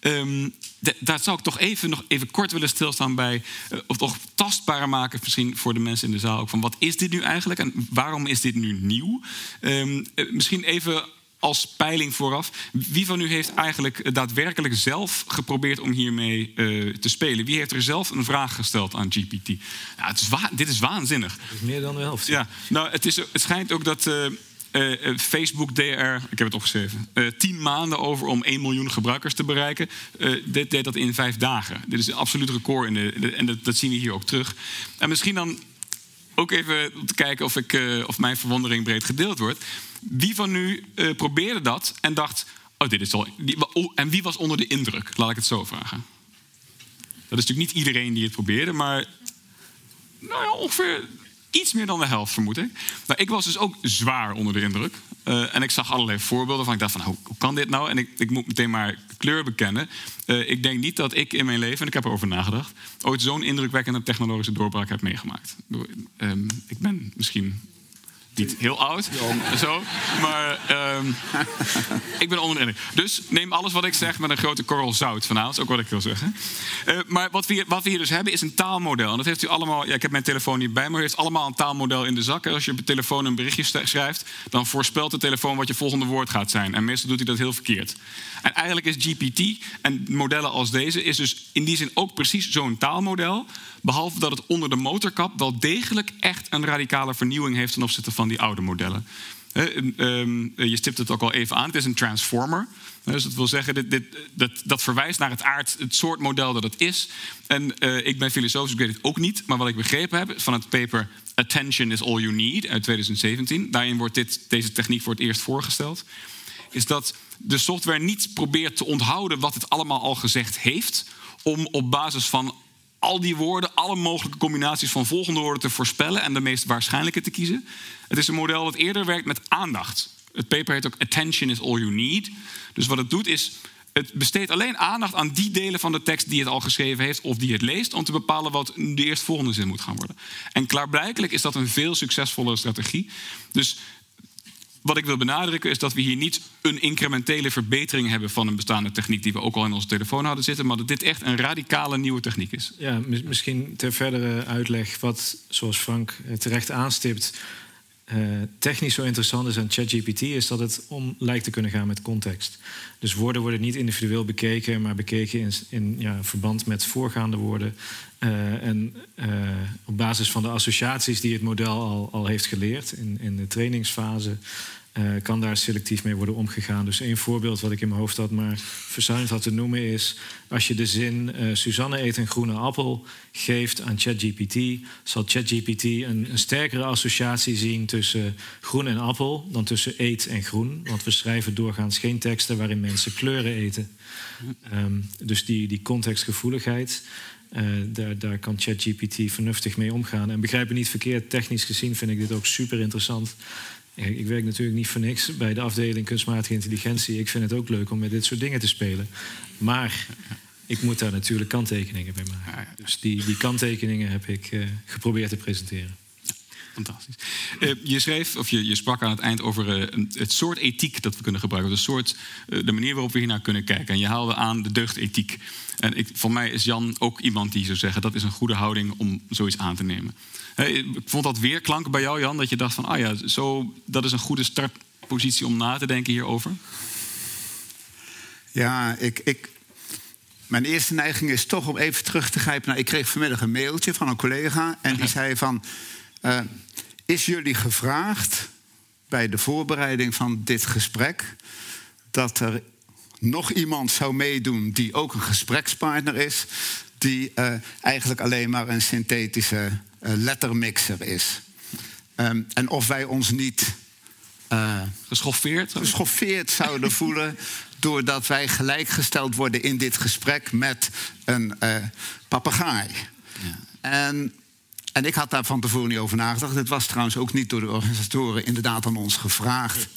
Um, daar zou ik toch even, nog even kort willen stilstaan bij, uh, of toch tastbaar maken, misschien voor de mensen in de zaal ook, van wat is dit nu eigenlijk en waarom is dit nu nieuw? Um, uh, misschien even als peiling vooraf. Wie van u heeft eigenlijk daadwerkelijk zelf geprobeerd om hiermee uh, te spelen? Wie heeft er zelf een vraag gesteld aan GPT? Ja, het is dit is waanzinnig. Het is meer dan de helft. Ja, nou, het, is, het schijnt ook dat uh, Facebook deed er, ik heb het opgeschreven, uh, tien maanden over om 1 miljoen gebruikers te bereiken. dit deed dat in vijf dagen. Dit is een absoluut record in de, en dat, zien we hier ook terug. En misschien dan ook even te kijken of, ik, of mijn verwondering breed gedeeld wordt. Wie van u probeerde dat en dacht, oh dit is al... En wie was onder de indruk? Laat ik het zo vragen. Dat is natuurlijk niet iedereen die het probeerde, maar nou ja, ongeveer iets meer dan de helft, vermoed ik. Maar ik was dus ook zwaar onder de indruk. Uh, en ik zag allerlei voorbeelden van. Ik dacht van, hoe, hoe kan dit nou? En ik, ik, moet meteen maar kleur bekennen. Uh, ik denk niet dat ik in mijn leven, en ik heb erover nagedacht... ooit zo'n indrukwekkende technologische doorbraak heb meegemaakt. Ik ben misschien niet heel oud, zo, maar um, ik ben onder. Dus neem alles wat ik zeg met een grote korrel zout vanavond, ook wat ik wil zeggen. Uh, maar wat we, hier, wat we hier dus hebben is een taalmodel. En dat heeft u allemaal, ja, ik heb mijn telefoon niet bij me, u heeft allemaal een taalmodel in de zak. Als je op je telefoon een berichtje schrijft, dan voorspelt de telefoon wat je volgende woord gaat zijn. En meestal doet hij dat heel verkeerd. En eigenlijk is GPT en modellen als deze, is dus in die zin ook precies zo'n taalmodel. Behalve dat het onder de motorkap wel degelijk echt een radicale vernieuwing heeft ten opzichte van die oude modellen. Ehm, je stipt het ook al even aan, het is een transformer. Dus dat wil zeggen, dit, dit, dat, dat, verwijst naar het aard, het soort model dat het is. En uh, ik ben filosoof, dus ik weet het ook niet. Maar wat ik begrepen heb van het paper Attention is All You Need uit 2017... daarin wordt dit, deze techniek voor het eerst voorgesteld... is dat de software niet probeert te onthouden wat het allemaal al gezegd heeft... om op basis van al die woorden, alle mogelijke combinaties van volgende woorden te voorspellen en de meest waarschijnlijke te kiezen. Het is een model dat eerder werkt met aandacht. Het paper heet ook Attention is all you need. Dus wat het doet is, het besteedt alleen aandacht aan die delen van de tekst die het al geschreven heeft of die het leest, om te bepalen wat de eerstvolgende zin moet gaan worden. En klaarblijkelijk is dat een veel succesvollere strategie. Dus wat ik wil benadrukken is dat we hier niet een incrementele verbetering hebben van een bestaande techniek die we ook al in onze telefoon hadden zitten, maar dat dit echt een radicale nieuwe techniek is. Ja, misschien ter verdere uitleg wat, zoals Frank terecht aanstipt, uh, technisch zo interessant is aan ChatGPT, is dat het om lijkt te kunnen gaan met context. Dus woorden worden niet individueel bekeken, maar bekeken in, in ja, verband met voorgaande woorden. Uh, en uh, op basis van de associaties die het model al, al heeft geleerd in, in de trainingsfase, uh, kan daar selectief mee worden omgegaan. Dus één voorbeeld wat ik in mijn hoofd had, maar verzuimd had te noemen, is als je de zin uh, Suzanne eet een groene appel geeft aan ChatGPT, zal ChatGPT een, sterkere associatie zien tussen groen en appel dan tussen eet en groen. Want we schrijven doorgaans geen teksten waarin mensen kleuren eten. Um, dus die, die contextgevoeligheid. Uh, daar, daar, kan ChatGPT vernuftig mee omgaan. En begrijp me niet verkeerd, technisch gezien vind ik dit ook super interessant. Ik werk natuurlijk niet voor niks bij de afdeling kunstmatige intelligentie. Ik vind het ook leuk om met dit soort dingen te spelen. Maar ik moet daar natuurlijk kanttekeningen bij maken. Dus die, die kanttekeningen heb ik uh, geprobeerd te presenteren. Fantastisch. Uh, je schreef, of je, je, sprak aan het eind over uh, het soort ethiek dat we kunnen gebruiken. De, soort, uh, de manier waarop we hiernaar kunnen kijken. En je haalde aan de deugdethiek. En ik, voor mij is Jan ook iemand die zou zeggen... dat is een goede houding om zoiets aan te nemen. Ik vond dat weerklank bij jou, Jan, dat je dacht van... ah ja, zo, dat is een goede startpositie om na te denken hierover? Ja, ik, ik, mijn eerste neiging is toch om even terug te grijpen naar... ik kreeg vanmiddag een mailtje van een collega en die [LAUGHS] zei van... Uh, is jullie gevraagd bij de voorbereiding van dit gesprek... dat er nog iemand zou meedoen die ook een gesprekspartner is... die uh, eigenlijk alleen maar een synthetische uh, lettermixer is. Um, en of wij ons niet uh, geschoffeerd, geschoffeerd zouden [LAUGHS] voelen doordat wij gelijkgesteld worden in dit gesprek met een papegaai. Ja. En, en ik had daar van tevoren niet over nagedacht. Het was trouwens ook niet door de organisatoren inderdaad aan ons gevraagd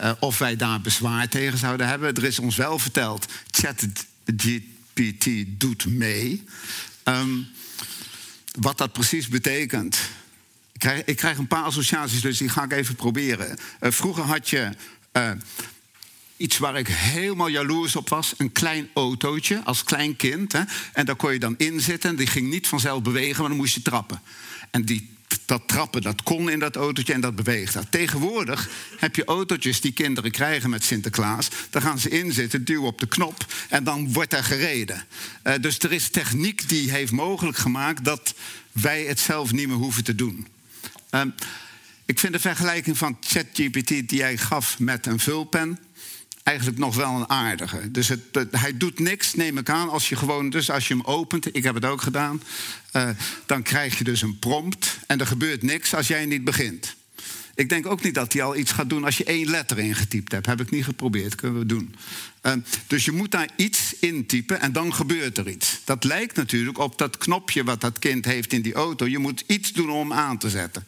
uh, of wij daar bezwaar tegen zouden hebben. Er is ons wel verteld, ChatGPT doet mee. Um, wat dat precies betekent. Ik krijg, ik krijg, een paar associaties, dus die ga ik even proberen. Uh, vroeger had je uh, iets waar ik helemaal jaloers op was. Een klein autootje als klein kind. Hè, en daar kon je dan in zitten. Die ging niet vanzelf bewegen, maar dan moest je trappen. En die dat trappen, dat kon in dat autootje en dat beweegt. Tegenwoordig heb je autootjes die kinderen krijgen met Sinterklaas. Daar gaan ze in zitten, duwen op de knop en dan wordt er gereden. Uh, dus er is techniek die heeft mogelijk gemaakt dat wij het zelf niet meer hoeven te doen. Uh, ik vind de vergelijking van ChatGPT die jij gaf met een vulpen eigenlijk nog wel een aardige. Dus het, hij doet niks, neem ik aan, als je gewoon... Dus als je hem opent, ik heb het ook gedaan... Uh, dan krijg je dus een prompt en er gebeurt niks als jij niet begint. Ik denk ook niet dat hij al iets gaat doen als je één letter ingetypt hebt. Heb ik niet geprobeerd, kunnen we doen. Uh, dus je moet daar iets intypen en dan gebeurt er iets. Dat lijkt natuurlijk op dat knopje wat dat kind heeft in die auto. Je moet iets doen om aan te zetten.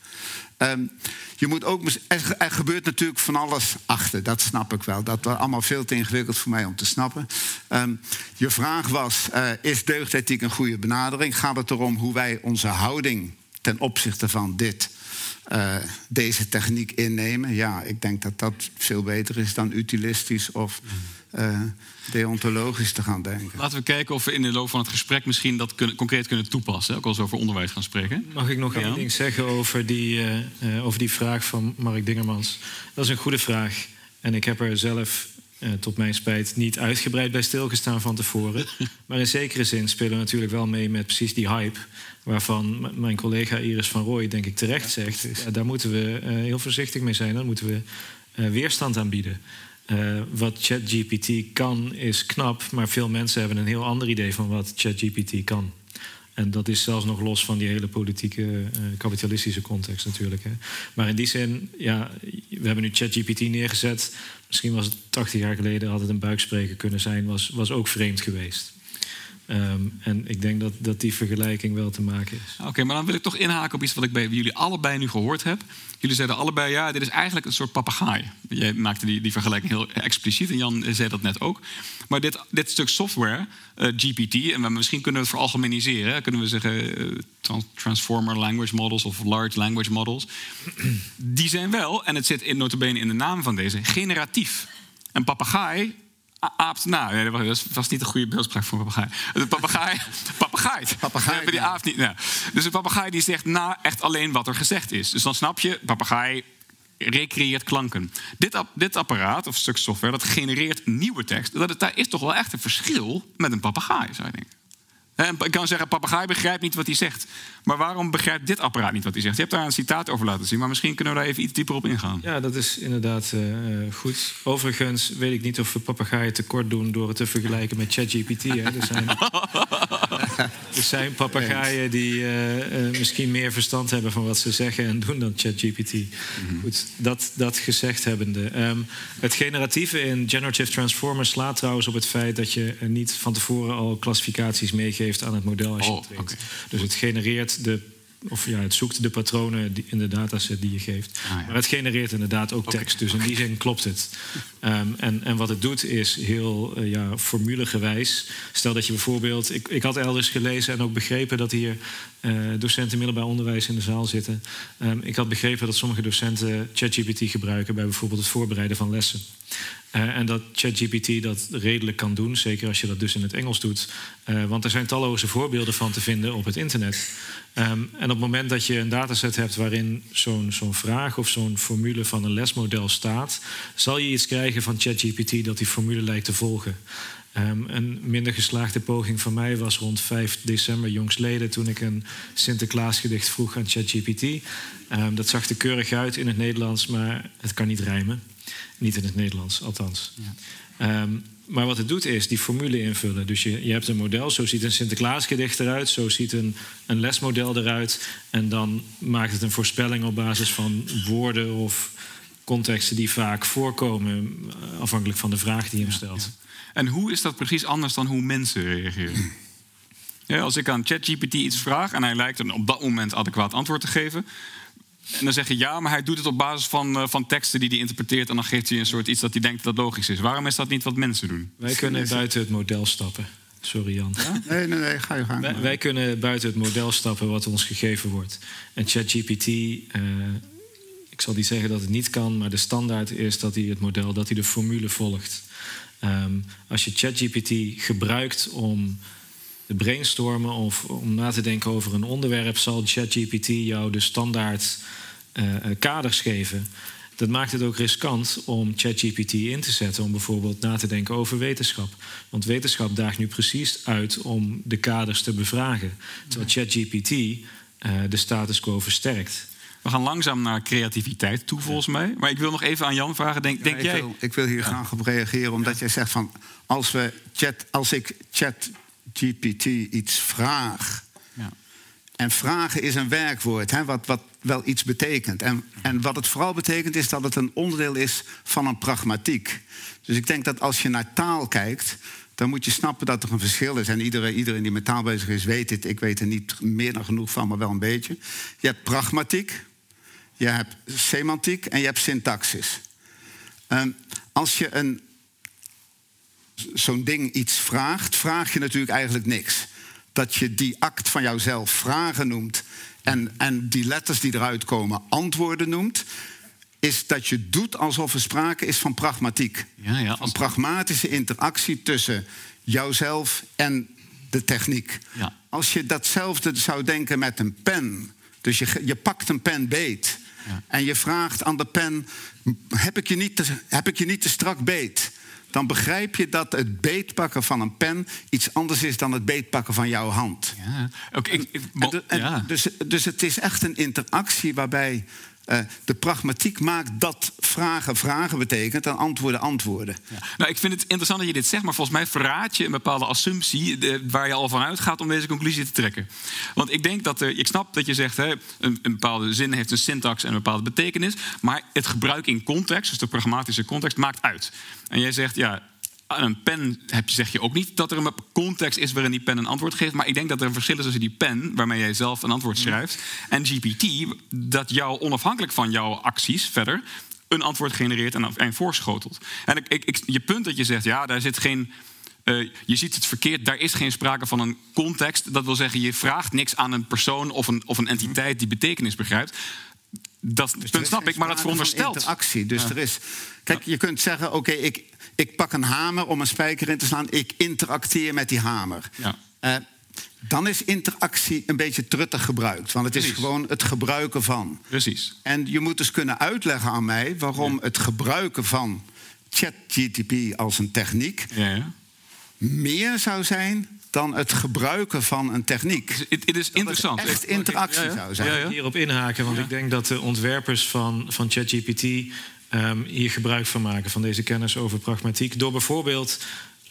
Um, je moet ook, er, gebeurt natuurlijk van alles achter, dat snap ik wel. Dat was allemaal veel te ingewikkeld voor mij om te snappen. Um, je vraag was, uh, is deugdethiek een goede benadering? Gaat het erom hoe wij onze houding ten opzichte van dit, uh, deze techniek innemen? Ja, ik denk dat dat veel beter is dan utilistisch of... Uh, deontologisch te gaan denken. Laten we kijken of we in de loop van het gesprek misschien dat kunnen, concreet kunnen toepassen. Ook als we over onderwijs gaan spreken. Mag ik nog ja. één ding zeggen over die, uh, uh, over die vraag van Mark Dingermans? Dat is een goede vraag. En ik heb er zelf uh, tot mijn spijt niet uitgebreid bij stilgestaan van tevoren. [LAUGHS] maar in zekere zin spelen we natuurlijk wel mee met precies die hype. Waarvan mijn collega Iris van Rooij, denk ik, terecht zegt. daar moeten we heel voorzichtig mee zijn. Daar moeten we weerstand aan bieden. Uh, wat ChatGPT kan is knap, maar veel mensen hebben een heel ander idee van wat ChatGPT kan. En dat is zelfs nog los van die hele politieke, uh, kapitalistische context natuurlijk. Hè. Maar in die zin, ja, we hebben nu ChatGPT neergezet. Misschien was het 80 jaar geleden, had het een buikspreker kunnen zijn, was, was ook vreemd geweest. Ehm, en ik denk dat, dat die vergelijking wel te maken is. Oké, maar dan wil ik toch inhaken op iets wat ik bij jullie allebei nu gehoord heb. Jullie zeiden allebei, ja, dit is eigenlijk een soort papegaai. Jij maakte die, die vergelijking heel expliciet en Jan zei dat net ook. Maar dit, dit stuk software, eh, GPT, en misschien kunnen we het veralgemeniseren. Kunnen we zeggen uh, transformer language models of large language models. Die zijn wel, en het zit in notabene in de naam van deze, generatief. Een papegaai aapt na. dat was niet een goede beeldspraak voor een papegaai. De papegaai, papegaai. [LAUGHS] Papegaai. Die aapt niet. Dus een papegaai die zegt na echt alleen wat er gezegd is. Dus dan snap je, papegaai recreëert klanken. Dit, dit apparaat, of stuk software, dat genereert nieuwe tekst. Dat, daar is toch wel echt een verschil met een papegaai, zou je denken. Ik kan zeggen, papegaai begrijpt niet wat hij zegt. Maar waarom begrijpt dit apparaat niet wat hij zegt? Je hebt daar een citaat over laten zien, maar misschien kunnen we daar even iets dieper op ingaan. Ja, dat is inderdaad uh, goed. Overigens weet ik niet of we papegaaien tekort doen door het te vergelijken met ChatGPT. Er zijn, [LAUGHS] er zijn papegaaien die uh, uh, misschien meer verstand hebben van wat ze zeggen en doen dan ChatGPT. Mm -hmm. Goed, dat, dat gezegd hebbende. Um, het generatieve in Generative Transformers slaat trouwens op het feit dat je niet van tevoren al klassificaties meegeeft aan het model als je oh, okay. Dus het genereert de of ja, het zoekt de patronen in de dataset die je geeft. Ah, maar het genereert inderdaad ook tekst. Dus in die zin klopt het. [LAUGHS] Um, en, en wat het doet is heel uh, ja, formulegewijs. Stel dat je bijvoorbeeld... Ik, ik had elders gelezen en ook begrepen dat hier uh, docenten middelbaar onderwijs in de zaal zitten. Um, ik had begrepen dat sommige docenten ChatGPT gebruiken... bij bijvoorbeeld het voorbereiden van lessen. Uh, en dat ChatGPT dat redelijk kan doen, zeker als je dat dus in het Engels doet. Want er zijn talloze voorbeelden van te vinden op het internet. Um, en op het moment dat je een dataset hebt waarin zo'n zo'n vraag of zo'n formule van een lesmodel staat, zal je iets krijgen van ChatGPT dat die formule lijkt te volgen. Um, een minder geslaagde poging van mij was rond 5 december jongsleden toen ik een Sinterklaasgedicht vroeg aan ChatGPT. Um, dat zag er keurig uit in het Nederlands, maar het kan niet rijmen. Niet in het Nederlands, althans. Ja. Um, maar wat het doet is die formule invullen. Dus je, je hebt een model, zo ziet een Sinterklaasgedicht eruit, zo ziet een, een lesmodel eruit. En dan maakt het een voorspelling op basis van woorden of contexten die vaak voorkomen, eh, afhankelijk van de vraag die je hem stelt. En hoe is dat precies anders dan hoe mensen reageren? Ja, als ik aan ChatGPT iets vraag en hij lijkt een op dat moment adequaat antwoord te geven, en dan zeg je ja, maar hij doet het op basis van, uh, van teksten die hij interpreteert. En dan geeft hij een soort iets dat hij denkt dat logisch is. Waarom is dat niet wat mensen doen? Wij kunnen buiten het model stappen. Sorry Jan. Ja? Nee, nee, nee, ga je gang. Wij, wij, kunnen buiten het model stappen wat ons gegeven wordt. En ChatGPT, uh, ik zal niet zeggen dat het niet kan, maar de standaard is dat hij het model, dat hij de formule volgt. Um, als je ChatGPT gebruikt om te brainstormen of om na te denken over een onderwerp, zal ChatGPT jou de standaard uh, kaders geven. Dat maakt het ook riskant om ChatGPT in te zetten om bijvoorbeeld na te denken over wetenschap. Want wetenschap daagt nu precies uit om de kaders te bevragen. Terwijl ChatGPT uh, de status quo versterkt. We gaan langzaam naar creativiteit toe, volgens mij. Maar ik wil nog even aan Jan vragen. Denk, denk ik jij... Wil, ik wil hier graag op reageren, omdat jij zegt van... Als, we chat, als ik ChatGPT iets vraag... En vragen is een werkwoord, hè, wat, wat wel iets betekent. En, en wat het vooral betekent is dat het een onderdeel is van een pragmatiek. Dus ik denk dat als je naar taal kijkt, dan moet je snappen dat er een verschil is. En iedereen, iedereen die met taal bezig is, weet dit. Ik weet er niet meer dan genoeg van, maar wel een beetje. Je hebt pragmatiek, je hebt semantiek en je hebt syntaxis. Um, als je een, zo'n ding iets vraagt, vraag je natuurlijk eigenlijk niks dat je die act van jouzelf vragen noemt en, en die letters die eruit komen antwoorden noemt, is dat je doet alsof er sprake is van pragmatiek. Ja, ja, als... Pragmatische interactie tussen jouzelf en de techniek. Ja. Als je datzelfde zou denken met een pen, dus je, je pakt een pen beet en je vraagt aan de pen: heb ik je niet te, heb ik je niet te strak beet? dan begrijp je dat het beetpakken van een pen iets anders is dan het beetpakken van jouw hand. Ja. Ik, ja. dus, dus het is echt een interactie waarbij uh, de pragmatiek maakt dat vragen vragen betekent en antwoorden antwoorden. Nou, ik vind het interessant dat je dit zegt, maar volgens mij verraad je een bepaalde assumptie de, waar je al van uitgaat om deze conclusie te trekken. Want ik denk dat er, ik snap dat je zegt, hè, een, een, bepaalde zin heeft een syntax en een bepaalde betekenis, maar het gebruik in context, dus de pragmatische context, maakt uit. En jij zegt, ja, een pen heb je, zeg je ook niet dat er een context is waarin die pen een antwoord geeft. Maar ik denk dat er een verschil is tussen die pen, waarmee jij zelf een antwoord schrijft, en GPT, dat jou onafhankelijk van jouw acties verder een antwoord genereert en, en voorschotelt. En ik, ik, je punt dat je zegt, ja, daar zit geen. Uh, je ziet het verkeerd, daar is geen sprake van een context. Dat wil zeggen, je vraagt niks aan een persoon of een, of een entiteit die betekenis begrijpt. Dat Dus punt snap ik, maar dat veronderstelt. interactie. Dus Ja. er is. Kijk, je kunt zeggen: oké, ik, ik pak een hamer om een spijker in te slaan. Ik interacteer met die hamer. Ja. Eh, dan is interactie een beetje truttig gebruikt. Want het is Precies. gewoon het gebruiken van. Precies. En je moet dus kunnen uitleggen aan mij waarom het gebruiken van ChatGTP als een techniek Ja, meer zou zijn dan het gebruiken van een techniek. Het, is interessant. echt interactie Ja, ja. zou zijn. Ja, ja. hierop inhaken, want ik denk dat de ontwerpers van, van ChatGPT ehm, hier gebruik van maken, van deze kennis over pragmatiek. Door bijvoorbeeld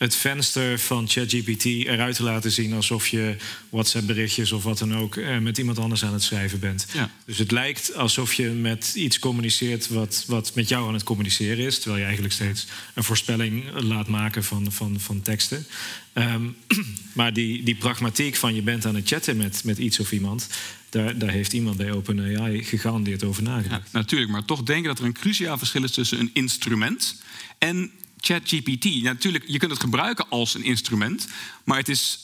het venster van ChatGPT eruit te laten zien alsof je WhatsApp-berichtjes of wat dan ook eh, met iemand anders aan het schrijven bent. Ja. Dus het lijkt alsof je met iets communiceert wat, wat met jou aan het communiceren is, terwijl je eigenlijk steeds een voorspelling laat maken van, van, van teksten. Ehm, [CLEARS THROAT] maar die, die pragmatiek van je bent aan het chatten met, met iets of iemand, daar, daar heeft iemand bij OpenAI gegarandeerd over nagedacht. Ja, natuurlijk, maar toch denken dat er een cruciaal verschil is tussen een instrument en ChatGPT. Ja, natuurlijk, je kunt het gebruiken als een instrument, maar het is,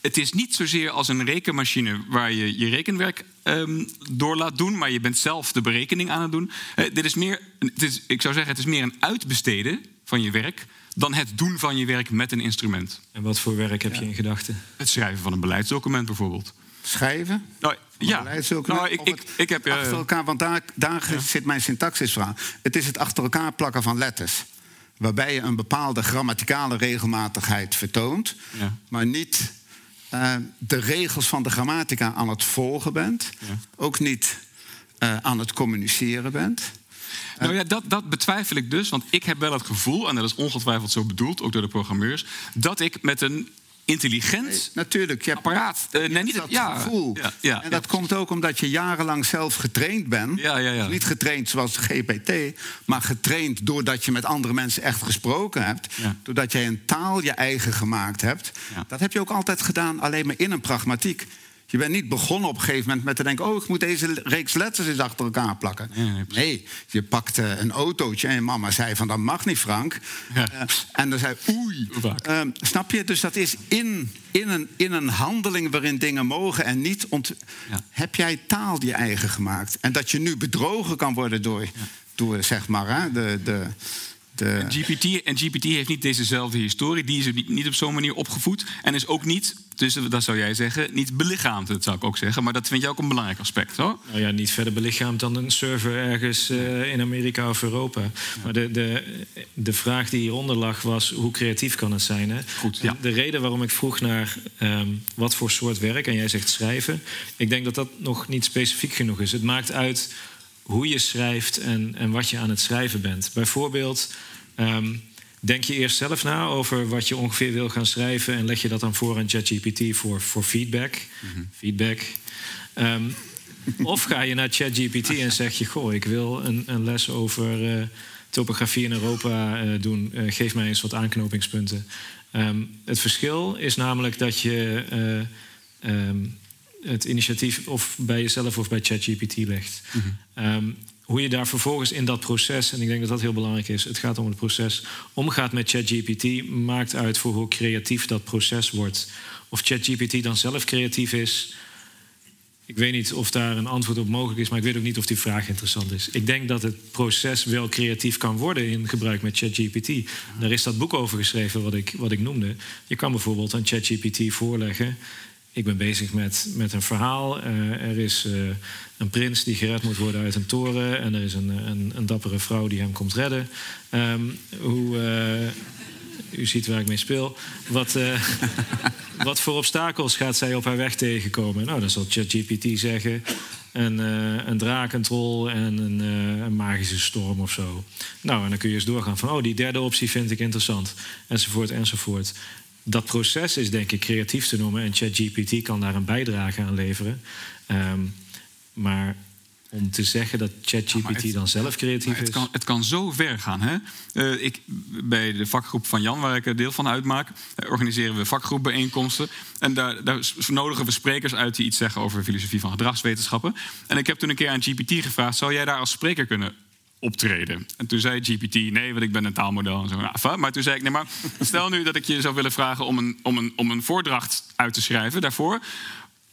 het is niet zozeer als een rekenmachine waar je je rekenwerk ehm, door laat doen, maar je bent zelf de berekening aan het doen. Eh, dit is meer, het is, ik zou zeggen, het is meer een uitbesteden van je werk dan het doen van je werk met een instrument. En wat voor werk heb je in gedachten? Het schrijven van een beleidsdocument bijvoorbeeld. Schrijven. Nou, ja, beleidsdocument, nou, ik, ik, heb. eh, achter elkaar, want daar, daar zit mijn syntactisverhaal. Het is het achter elkaar plakken van letters. Waarbij je een bepaalde grammaticale regelmatigheid vertoont, Ja. maar niet eh, de regels van de grammatica aan het volgen bent. Ja. Ook niet eh, aan het communiceren bent. Nou ja, dat, dat betwijfel ik dus. Want ik heb wel het gevoel, en dat is ongetwijfeld zo bedoeld, ook door de programmeurs, dat ik met een intelligent Natuurlijk, je hebt apparaat. eh, nee, niet dat ja, gevoel. Ja, ja, en dat komt ook omdat je jarenlang zelf getraind bent. Dus niet getraind zoals GPT, maar getraind doordat je met andere mensen echt gesproken hebt. Doordat jij een taal je eigen gemaakt hebt. Dat heb je ook altijd gedaan, alleen maar in een pragmatiek. Je bent niet begonnen op een gegeven moment met te denken... oh, ik moet deze reeks letters eens achter elkaar plakken. Nee, nee, precies. Nee, je pakte een autootje en mama zei van... dat mag niet, Frank. Ja. Eh, en dan zei oei. Ehm, snap je? Dus dat is in, in, een, in een handeling waarin dingen mogen en niet... Ont Ja. heb jij taal je eigen gemaakt. En dat je nu bedrogen kan worden door, door zeg maar, hè, de... de, de GPT, en GPT heeft niet dezezelfde historie. Die is niet, op zo'n manier opgevoed. En is ook niet, dus dat zou jij zeggen, niet belichaamd. Dat zou ik ook zeggen. Maar dat vind je ook een belangrijk aspect, hoor. Nou ja, niet verder belichaamd dan een server ergens eh, in Amerika of Europa. Maar de, de, de vraag die hieronder lag was: hoe creatief kan het zijn? Hè? Goed, En ja. De reden waarom ik vroeg naar ehm, wat voor soort werk, en jij zegt schrijven, ik denk dat dat nog niet specifiek genoeg is. Het maakt uit hoe je schrijft en, en wat je aan het schrijven bent. Bijvoorbeeld. ehm, Denk je eerst zelf na over wat je ongeveer wil gaan schrijven en leg je dat dan voor aan ChatGPT voor, voor feedback? Feedback. Ehm, of ga je naar ChatGPT en zeg je: Goh, ik wil een, een les over eh, topografie in Europa eh, doen. Eh, geef mij eens wat aanknopingspunten. Ehm, het verschil is namelijk dat je het initiatief of bij jezelf of bij ChatGPT legt. Ehm, hoe je daar vervolgens in dat proces, en ik denk dat dat heel belangrijk is, het gaat om het proces, omgaat met ChatGPT, maakt uit voor hoe creatief dat proces wordt. Of ChatGPT dan zelf creatief is, ik weet niet of daar een antwoord op mogelijk is, maar ik weet ook niet of die vraag interessant is. Ik denk dat het proces wel creatief kan worden in gebruik met ChatGPT. Daar is dat boek over geschreven wat ik, wat ik noemde. Je kan bijvoorbeeld aan ChatGPT voorleggen. Ik ben bezig met, met een verhaal. Eh, er is eh, een prins die gered moet worden uit een toren. En er is een, een, een dappere vrouw die hem komt redden. Ehm, hoe, eh, u ziet waar ik mee speel. Wat, [LAUGHS] wat voor obstakels gaat zij op haar weg tegenkomen? Nou, dan zal ChatGPT zeggen... Een, eh, een draak, een troll en een, een magische storm of zo. Nou, en dan kun je eens doorgaan van... oh, die derde optie vind ik interessant. Enzovoort, enzovoort. Dat proces is denk ik creatief te noemen... en ChatGPT kan daar een bijdrage aan leveren. Ehm, maar om te zeggen dat ChatGPT dan zelf creatief het is. Kan, het kan zo ver gaan. Hè? Uh, ik, bij de vakgroep van Jan, waar ik deel van uitmaak, uh, organiseren we vakgroepbijeenkomsten. En daar, daar, nodigen we sprekers uit die iets zeggen over filosofie van gedragswetenschappen. En ik heb toen een keer aan GPT gevraagd: zou jij daar als spreker kunnen optreden. En toen zei GPT, nee, want ik ben een taalmodel en zo. Nou, maar toen zei ik, nee, maar stel nu dat ik je zou willen vragen om een, om, een, om een voordracht uit te schrijven daarvoor.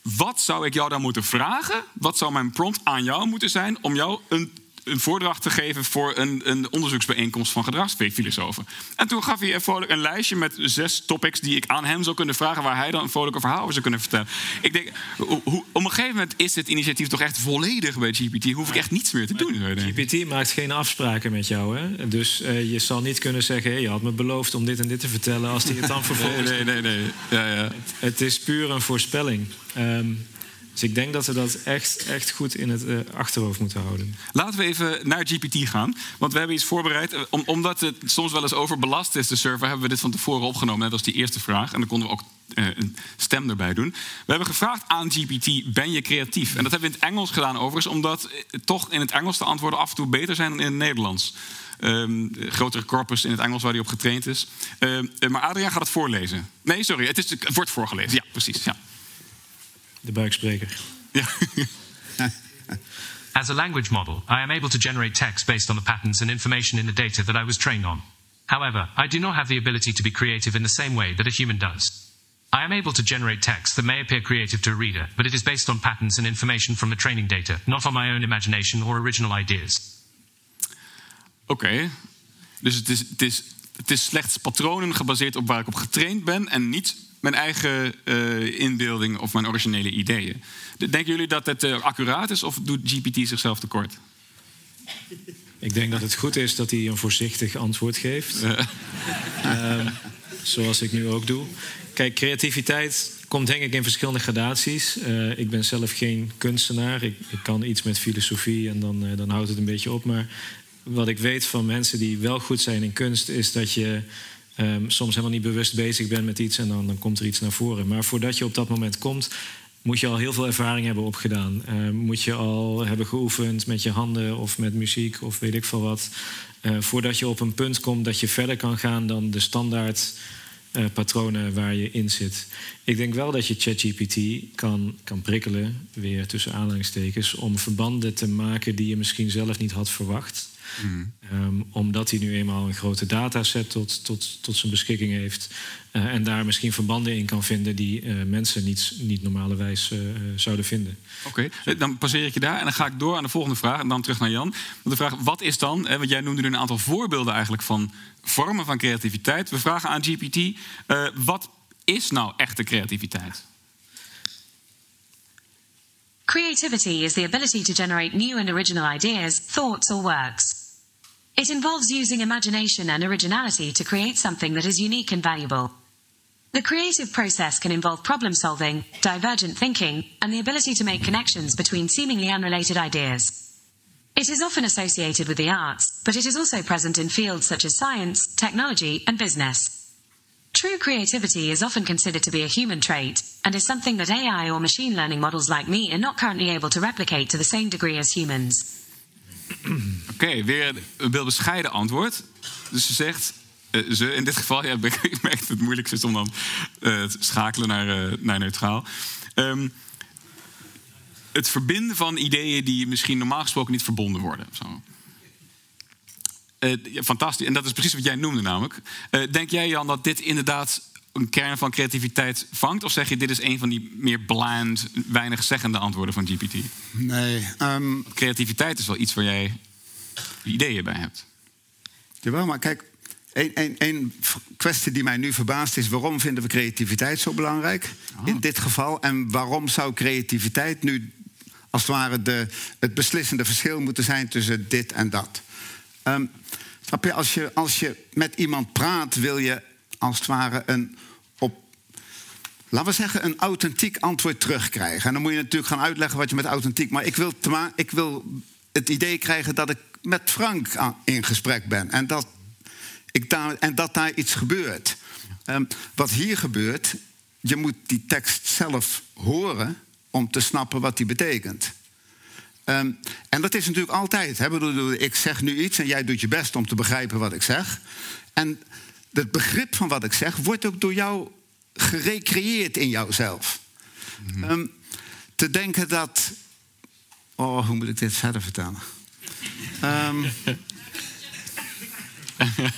Wat zou ik jou dan moeten vragen? Wat zou mijn prompt aan jou moeten zijn om jou een een voordracht te geven voor een, een onderzoeksbijeenkomst van gedragsfilosofen. En toen gaf hij vrolijk een lijstje met zes topics die ik aan hem zou kunnen vragen, waar hij dan een vrolijke verhaal over zou kunnen vertellen. Ik denk, hoe, op een gegeven moment is dit initiatief toch echt volledig bij GPT. Hoef ik echt niets meer te doen. GPT maakt geen afspraken met jou, hè? Dus uh, je zal niet kunnen zeggen: hey, je had me beloofd om dit en dit te vertellen, als hij het dan [LAUGHS] vervolgens. Nee, nee, nee. nee. Ja, ja. Het, het, is puur een voorspelling. Um, dus ik denk dat we dat echt, echt goed in het uh, achterhoofd moeten houden. Laten we even naar GPT gaan. Want we hebben iets voorbereid. Om, omdat het soms wel eens overbelast is, de server, hebben we dit van tevoren opgenomen. Dat was die eerste vraag. En dan konden we ook uh, een stem erbij doen. We hebben gevraagd aan GPT: ben je creatief? En dat hebben we in het Engels gedaan, overigens, omdat toch in het Engels de antwoorden af en toe beter zijn dan in het Nederlands. Um, grotere corpus in het Engels waar hij op getraind is. Uh, maar Adriaan gaat het voorlezen. Nee, sorry, het, is, het wordt voorgelezen. Ja, precies. Ja. De buikspreker. [LAUGHS] As a language model, I am able to generate text based on the patterns and information in the data that I was trained on. However, I do not have the ability to be creative in the same way that a human does. I am able to generate text that may appear creative to a reader, but it is based on patterns and information from the training data, not on my own imagination or original ideas. Oké, okay. dus het is, het, is, het is slechts patronen gebaseerd op waar ik op getraind ben en niet mijn eigen uh, inbeelding of mijn originele ideeën. Denken jullie dat het uh, accuraat is of doet GPT zichzelf tekort? Ik denk dat het goed is dat hij een voorzichtig antwoord geeft. Uh, [LAUGHS] zoals ik nu ook doe. Kijk, creativiteit komt denk ik in verschillende gradaties. Uh, ik ben zelf geen kunstenaar. Ik, ik, kan iets met filosofie en dan, dan houdt het een beetje op. Maar wat ik weet van mensen die wel goed zijn in kunst, is dat je um, soms helemaal niet bewust bezig bent met iets en dan, dan komt er iets naar voren. Maar voordat je op dat moment komt, moet je al heel veel ervaring hebben opgedaan. Uh, moet je al hebben geoefend met je handen of met muziek of weet ik veel wat. Uh, voordat je op een punt komt dat je verder kan gaan dan de standaard uh, patronen waar je in zit. Ik denk wel dat je ChatGPT kan, kan prikkelen, weer tussen aanhalingstekens, om verbanden te maken die je misschien zelf niet had verwacht. Mm. Um, omdat hij nu eenmaal een grote dataset tot, tot, tot zijn beschikking heeft. Uh, en daar misschien verbanden in kan vinden die uh, mensen niet, niet normalerwijs uh, zouden vinden. Oké, okay. dan passeer ik je daar en dan ga ik door aan de volgende vraag. En dan terug naar Jan. De vraag, wat is dan, hè, want jij noemde nu een aantal voorbeelden eigenlijk van vormen van creativiteit. We vragen aan GPT, wat is nou echte creativiteit? Creativity is the ability to generate new and original ideas, thoughts, or works. It involves using imagination and originality to create something that is unique and valuable. The creative process can involve problem solving, divergent thinking, and the ability to make connections between seemingly unrelated ideas. It is often associated with the arts, but it is also present in fields such as science, technology, and business. True creativity is often considered to be a human trait, and is something that AI or machine learning models like me are not currently able to replicate to the same degree as humans. [CLEARS THROAT] Oké, weer een wel bescheiden antwoord. Dus ze zegt, uh, ze in dit geval, [LAUGHS] ja, ik merk dat het moeilijkste is om dan uh, te schakelen naar, uh, naar neutraal. Um, het verbinden van ideeën die misschien normaal gesproken niet verbonden worden. Fantastisch. En dat is precies wat jij noemde namelijk. denk jij, Jan, dat dit inderdaad een kern van creativiteit vangt? Of zeg je dit is een van die meer bland, weinig zeggende antwoorden van GPT? Nee. Um, creativiteit is wel iets waar jij ideeën bij hebt. Jawel, maar kijk, een kwestie die mij nu verbaast is... waarom vinden we creativiteit zo belangrijk oh. in dit geval? En waarom zou creativiteit nu als het ware de, het beslissende verschil moeten zijn tussen dit en dat? Um, snap je, als je, als je met iemand praat, wil je als het ware een laten we zeggen, een authentiek antwoord terugkrijgen. En dan moet je natuurlijk gaan uitleggen wat je met authentiek. Maar ik wil, ik wil het idee krijgen dat ik met Frank in gesprek ben. En dat, ik daar, en dat daar iets gebeurt. Um, wat hier gebeurt, je moet die tekst zelf horen om te snappen wat die betekent. Ehm, en dat is natuurlijk altijd. Hè? Ik zeg nu iets en jij doet je best om te begrijpen wat ik zeg. En het begrip van wat ik zeg wordt ook door jou gerecreëerd in jouzelf. Ehm, te denken dat. Oh, hoe moet ik dit verder vertellen? Ehm,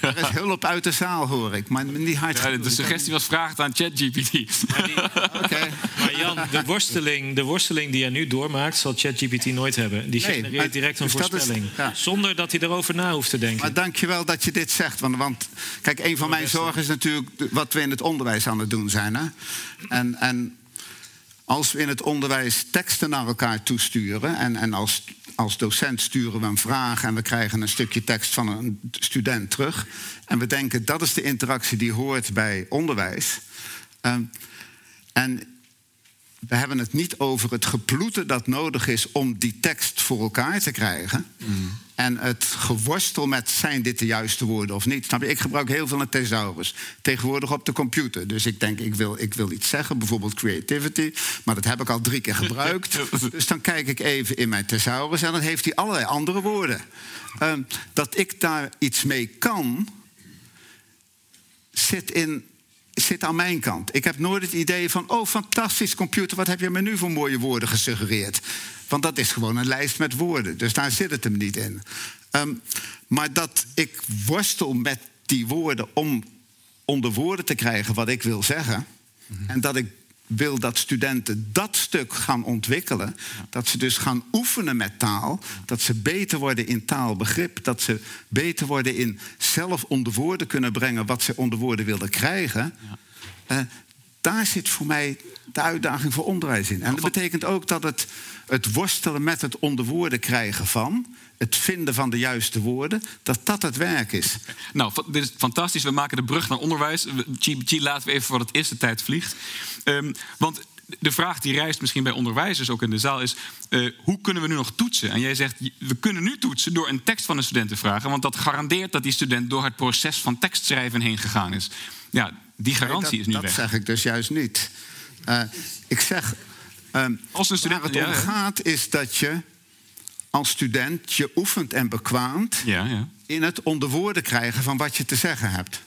er is hulp uit de zaal, hoor ik. Maar niet hard. Ja, de suggestie was vraag aan ChatGPT. Oké. De worsteling, de worsteling die je nu doormaakt, zal ChatGPT nooit hebben. Die Nee, genereert maar- direct een dus dat is- voorspelling. ja. Zonder dat hij erover na hoeft te denken. Maar dankjewel dat je dit zegt. Want, want kijk, een van mijn zorgen is natuurlijk wat we in het onderwijs aan het doen zijn. Hè? En, en als we in het onderwijs teksten naar elkaar toesturen... en, en als, als docent sturen we een vraag... en we krijgen een stukje tekst van een student terug... en we denken dat is de interactie die hoort bij onderwijs... Ehm, en we hebben het niet over het geploeten dat nodig is om die tekst voor elkaar te krijgen. En het geworstel met zijn dit de juiste woorden of niet. Snap je? Ik gebruik heel veel een thesaurus. Tegenwoordig op de computer. Dus ik denk, ik wil, ik wil iets zeggen, bijvoorbeeld creativity. Maar dat heb ik al drie keer gebruikt. [LAUGHS] dus dan kijk ik even in mijn thesaurus en dan heeft hij allerlei andere woorden. Ehm, dat ik daar iets mee kan, zit, in, zit aan mijn kant. Ik heb nooit het idee van, oh fantastisch computer, wat heb je me nu voor mooie woorden gesuggereerd? Want dat is gewoon een lijst met woorden, dus daar zit het hem niet in. Ehm, maar dat ik worstel met die woorden om onder woorden te krijgen wat ik wil zeggen. En dat ik wil dat studenten dat stuk gaan ontwikkelen. Dat ze dus gaan oefenen met taal. Dat ze beter worden in taalbegrip. Dat ze beter worden in zelf onder woorden kunnen brengen wat ze onder woorden willen krijgen. Eh, daar zit voor mij de uitdaging voor onderwijs in. En dat betekent ook dat het, het worstelen met het onder woorden krijgen van, het vinden van de juiste woorden, dat dat het werk is. Nou, dit is fantastisch. We maken de brug naar onderwijs. GPT laten we even voor het. De tijd vliegt. Ehm, want de vraag die rijst misschien bij onderwijzers ook in de zaal is... eh, hoe kunnen we nu nog toetsen? En jij zegt, we kunnen nu toetsen door een tekst van een student te vragen... want dat garandeert dat die student door het proces van tekstschrijven heen gegaan is. Ja, die garantie dat, is nu dat weg. zeg ik dus juist niet. Eh, ik zeg, ehm, Als een student- waar het om gaat is dat je als student je oefent en bekwaamt... Ja, ja. in het onder woorden krijgen van wat je te zeggen hebt.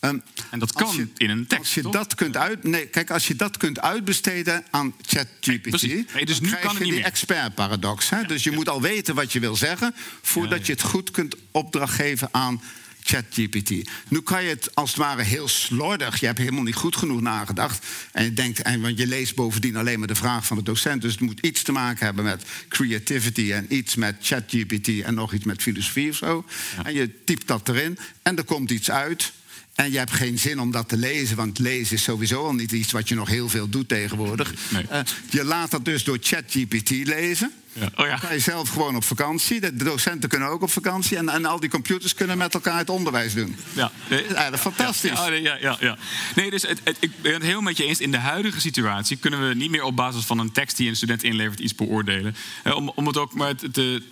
Ehm, En dat kan je- in een tekst, Als je toch? dat kunt uit, nee, kijk, als je dat kunt uitbesteden aan ChatGPT. Nee, dus dan nu krijg kan je die expert-paradox. hè? Dus je moet al weten wat je wil zeggen voordat je het goed kunt opdracht geven aan ChatGPT. Nu kan je het als het ware heel slordig. Je hebt helemaal niet goed genoeg nagedacht. En je denkt, en, want je leest bovendien alleen maar de vraag van de docent. Dus het moet iets te maken hebben met creativity en iets met ChatGPT en nog iets met filosofie of zo. En je typt dat erin en er komt iets uit. En je hebt geen zin om dat te lezen, want lezen is sowieso al niet iets wat je nog heel veel doet tegenwoordig. Nee. Eh, je laat dat dus door ChatGPT lezen. Ja. Oh ja. Dan kan je zelf gewoon op vakantie. De docenten kunnen ook op vakantie. En, en al die computers kunnen met elkaar het onderwijs doen. Ja, Dat is eigenlijk fantastisch. Ja, nee, ja, ja, ja. nee dus het, het- ik ben het heel met je eens. In de huidige situatie kunnen we niet meer op basis van een tekst die een student inlevert iets beoordelen. Eh, om, om het ook maar te-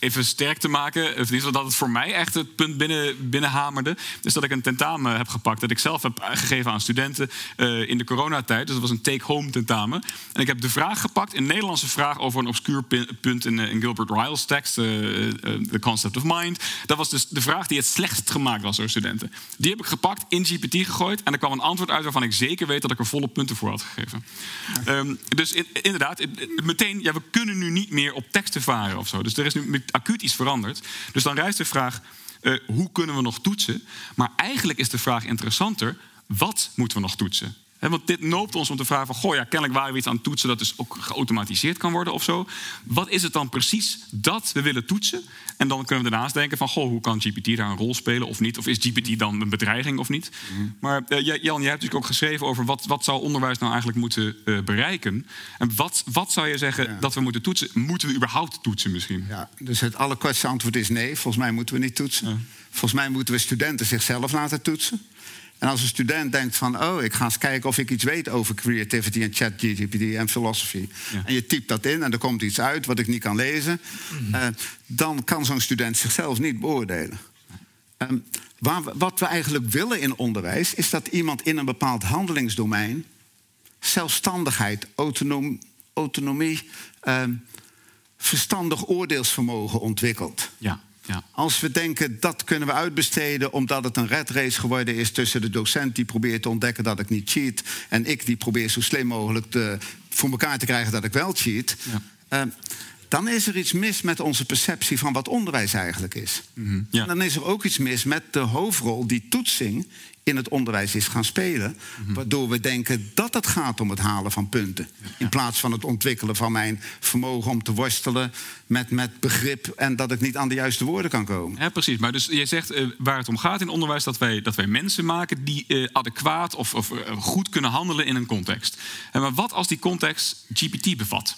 even sterk te maken, of geval dat het voor mij echt het punt binnen, binnenhamerde, is dat ik een tentamen heb gepakt dat ik zelf heb gegeven aan studenten eh, in de coronatijd. Dus dat was een take-home tentamen. En ik heb de vraag gepakt, een Nederlandse vraag over een obscuur punt in, eh, in Gilbert Ryle's tekst, eh, The Concept of Mind. Dat was dus de vraag die het slechtst gemaakt was door studenten. Die heb ik gepakt, in GPT gegooid en er kwam een antwoord uit waarvan ik zeker weet dat ik er volle punten voor had gegeven. Ehm, dus in- inderdaad, meteen, ja, we kunnen nu niet meer op teksten varen of zo. Dus er is nu acuut iets veranderd. Dus dan rijst de vraag, eh, hoe kunnen we nog toetsen? Maar eigenlijk is de vraag interessanter, wat moeten we nog toetsen? Want dit noopt ons om te vragen van... goh, ja, kennelijk waren we iets aan toetsen... dat dus ook geautomatiseerd kan worden of zo. Wat is het dan precies dat we willen toetsen? En dan kunnen we daarnaast denken van... goh, hoe kan GPT daar een rol spelen of niet? Of is GPT dan een bedreiging of niet? Maar eh, Jan, jij hebt natuurlijk ook geschreven over... wat, wat zou onderwijs nou eigenlijk moeten eh, bereiken? En wat, wat zou je zeggen dat we moeten toetsen? Moeten we überhaupt toetsen misschien? Ja, dus het allerkortste antwoord is nee. Volgens mij moeten we niet toetsen. Volgens mij moeten we studenten zichzelf laten toetsen. En als een student denkt van... oh, ik ga eens kijken of ik iets weet over creativity en ChatGPT en philosophy... Ja. en je typt dat in en er komt iets uit wat ik niet kan lezen... eh, dan kan zo'n student zichzelf niet beoordelen. Ehm, waar we- wat we eigenlijk willen in onderwijs... is dat iemand in een bepaald handelingsdomein... zelfstandigheid, autonom, autonomie... ehm, verstandig oordeelsvermogen ontwikkeld. Ja, ja. Als we denken dat kunnen we uitbesteden omdat het een red race geworden is tussen de docent die probeert te ontdekken dat ik niet cheat en ik die probeer zo slim mogelijk te, voor elkaar te krijgen dat ik wel cheat, Ja. eh, dan is er iets mis met onze perceptie van wat onderwijs eigenlijk is. Mhm, ja. En dan is er ook iets mis met de hoofdrol die toetsing in het onderwijs is gaan spelen. Mhm. Waardoor we denken dat het gaat om het halen van punten. In plaats van het ontwikkelen van mijn vermogen om te worstelen met, met begrip en dat ik niet aan de juiste woorden kan komen. Ja, precies. Maar dus je zegt eh, waar het om gaat in onderwijs... dat wij, dat wij mensen maken die eh, adequaat of, of eh, goed kunnen handelen in een context. En maar wat als die context GPT bevat?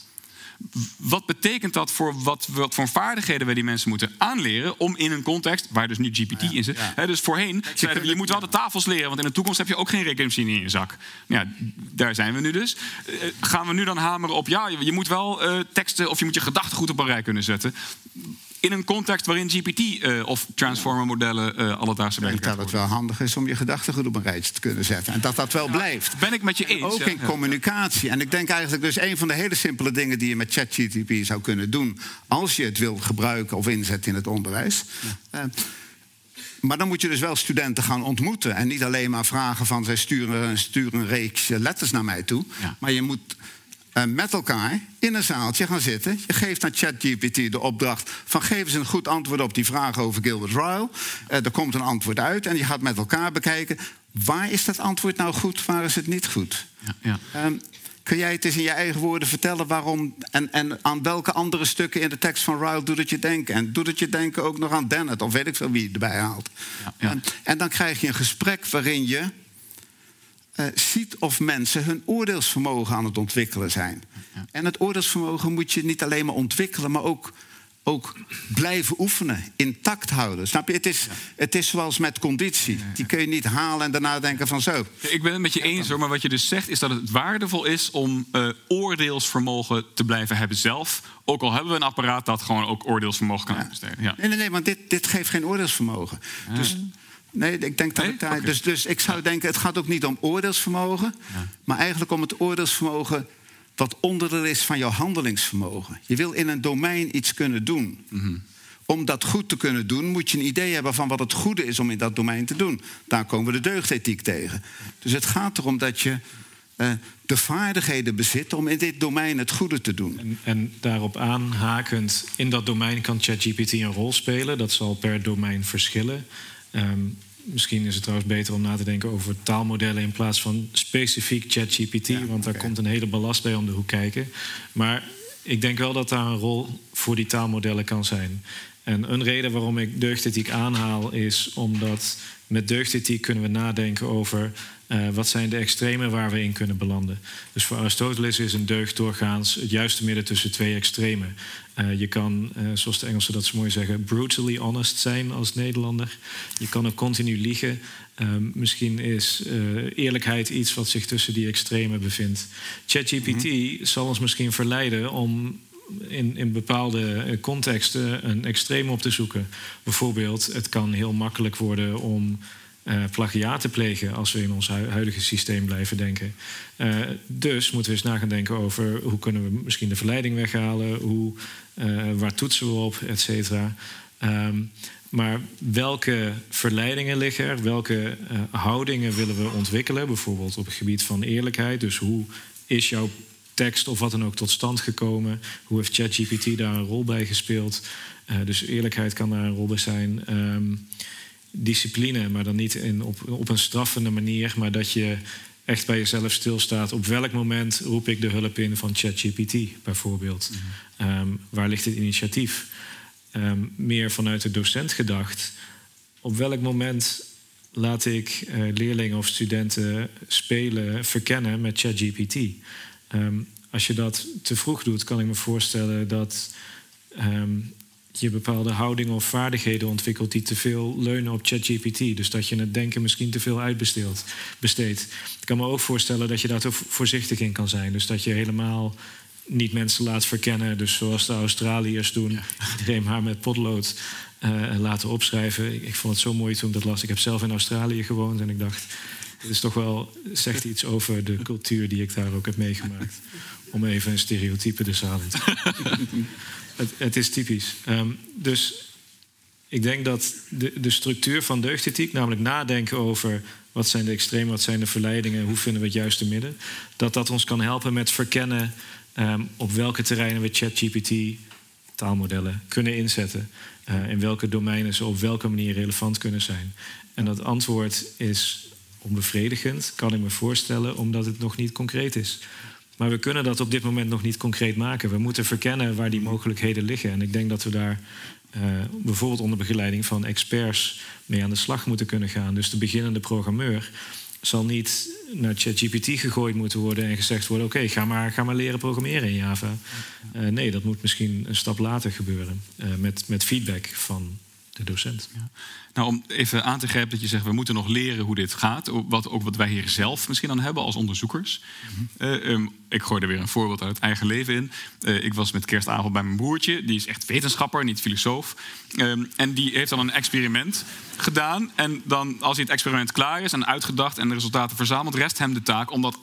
Wat betekent dat voor wat, wat voor vaardigheden wij die mensen moeten aanleren... om in een context, waar dus nu GPT in zit... ja. Hè, dus voorheen zeiden we, je moet wel de tafels leren... want in de toekomst heb je ook geen rekenmachine in je zak. Ja, daar zijn we nu dus. Eh, gaan we nu dan hameren op... ja, je, je moet wel eh, teksten of je moet je gedachten goed op een rij kunnen zetten in een context waarin GPT eh, of transformer modellen eh alledaagse Ik denk dat het wel handig is om je gedachten goed op een rijtje te kunnen zetten. En dat dat wel blijft. Ben ik met je eens. Ook ja. in communicatie. En ik denk eigenlijk dus een van de hele simpele dingen die je met ChatGPT zou kunnen doen. als je het wil gebruiken of inzetten in het onderwijs. Eh, maar dan moet je dus wel studenten gaan ontmoeten. En niet alleen maar vragen van zij sturen, sturen een reeks letters naar mij toe. Maar je moet met elkaar in een zaaltje gaan zitten. Je geeft aan ChatGPT de opdracht van geef eens een goed antwoord op die vraag over Gilbert Ryle. Eh, er komt een antwoord uit en je gaat met elkaar bekijken. Waar is dat antwoord nou goed, waar is het niet goed? Ja, ja. Ehm, kun jij het eens in je eigen woorden vertellen waarom en, en aan welke andere stukken in de tekst van Ryle doet het je denken? En doet het je denken ook nog aan Dennett of weet ik veel wie je erbij haalt? Ja, ja. En, en dan krijg je een gesprek waarin je eh, ziet of mensen hun oordeelsvermogen aan het ontwikkelen zijn. En het oordeelsvermogen moet je niet alleen maar ontwikkelen, maar ook, ook blijven oefenen, intact houden. Snap je? Het is, het is zoals met conditie. Die kun je niet halen en daarna denken van zo. Ik ben het met je eens hoor, maar wat je dus zegt is dat het waardevol is om eh, oordeelsvermogen te blijven hebben zelf. Ook al hebben we een apparaat dat gewoon ook oordeelsvermogen kan uitbesteden. Ja. Nee, nee, nee, want dit, dit geeft geen oordeelsvermogen. Dus, nee, ik denk dat Nee? Oké. Dus, dus ik zou denken, het gaat ook niet om oordeelsvermogen, maar eigenlijk om het oordeelsvermogen wat onderdeel is van jouw handelingsvermogen. Je wil in een domein iets kunnen doen. Mhm. Om dat goed te kunnen doen, moet je een idee hebben van wat het goede is om in dat domein te doen. Daar komen we de deugdethiek tegen. Dus het gaat erom dat je eh, de vaardigheden bezit om in dit domein het goede te doen. En, en daarop aanhakend, in dat domein kan ChatGPT een rol spelen. Dat zal per domein verschillen. Ehm, misschien is het trouwens beter om na te denken over taalmodellen in plaats van specifiek ChatGPT. want daar komt een hele ballast bij om de hoek kijken. Maar ik denk wel dat daar een rol voor die taalmodellen kan zijn. En een reden waarom ik deugdethiek aanhaal is omdat met deugdethiek kunnen we nadenken over eh, wat zijn de extremen waar we in kunnen belanden. Dus voor Aristoteles is een deugd doorgaans het juiste midden tussen twee extremen. Eh, je kan, eh, zoals de Engelsen dat zo mooi zeggen, brutally honest zijn als Nederlander. Je kan ook continu liegen. Misschien is eerlijkheid iets wat zich tussen die extremen bevindt. ChatGPT zal ons misschien verleiden om in, in bepaalde contexten een extreem op te zoeken. Bijvoorbeeld, het kan heel makkelijk worden om eh plagiaat te plegen als we in ons hu- huidige systeem blijven denken. Eh, dus moeten we eens na gaan denken over hoe kunnen we misschien de verleiding weghalen, hoe, eh, waar toetsen we op, et cetera. Ehm, maar welke verleidingen liggen er? Welke houdingen willen we ontwikkelen? Bijvoorbeeld op het gebied van eerlijkheid. Dus hoe is jouw tekst of wat dan ook tot stand gekomen? Hoe heeft ChatGPT daar een rol bij gespeeld? Dus eerlijkheid kan daar een rol bij zijn. Ehm, discipline, maar dan niet in, op, op een straffende manier, maar dat je echt bij jezelf stilstaat. Op welk moment roep ik de hulp in van ChatGPT bijvoorbeeld? Ehm, waar ligt het initiatief? Ehm, meer vanuit de docent gedacht. Op welk moment laat ik eh, leerlingen of studenten spelen, verkennen met ChatGPT? Ehm, als je dat te vroeg doet, kan ik me voorstellen dat je bepaalde houdingen of vaardigheden ontwikkelt die te veel leunen op ChatGPT. Dus dat je het denken misschien te veel uitbesteedt. besteedt. Ik kan me ook voorstellen dat je daar toch voorzichtig in kan zijn. Dus dat je helemaal niet mensen laat verkennen. Dus zoals de Australiërs doen, [LAUGHS] iedereen maar met potlood eh, laten opschrijven. Ik, ik vond het zo mooi toen ik dat las. Ik heb zelf in Australië gewoond en ik dacht, Het is toch wel, zegt iets over de cultuur die ik daar ook heb meegemaakt. Om even een stereotype de zaal in te [LAUGHS] het, is typisch. Ehm, dus ik denk dat de, de structuur van deugdethiek, namelijk nadenken over wat zijn de extremen, wat zijn de verleidingen, hoe vinden we het juiste midden, dat dat ons kan helpen met verkennen ehm, op welke terreinen we ChatGPT taalmodellen kunnen inzetten. Uh, in welke domeinen ze op welke manier relevant kunnen zijn. En dat antwoord is onbevredigend, kan ik me voorstellen, omdat het nog niet concreet is. Maar we kunnen dat op dit moment nog niet concreet maken. We moeten verkennen waar die mogelijkheden liggen. En ik denk dat we daar uh, bijvoorbeeld onder begeleiding van experts mee aan de slag moeten kunnen gaan. Dus de beginnende programmeur zal niet naar ChatGPT gegooid moeten worden en gezegd worden: oké, ga, maar, ga maar leren programmeren in Java. Uh, nee, dat moet misschien een stap later gebeuren uh, met, met feedback van de docent. Ja. Nou, om even aan te grijpen dat je zegt, we moeten nog leren hoe dit gaat. Wat, ook wat wij hier zelf misschien aan hebben als onderzoekers. Mm um, ik gooi er weer een voorbeeld uit eigen leven in. Uh, ik was met kerstavond bij mijn broertje. Die is echt wetenschapper, niet filosoof. Um, en die heeft dan een experiment gedaan. En dan, als hij het experiment klaar is en uitgedacht en de resultaten verzameld, rest hem de taak om dat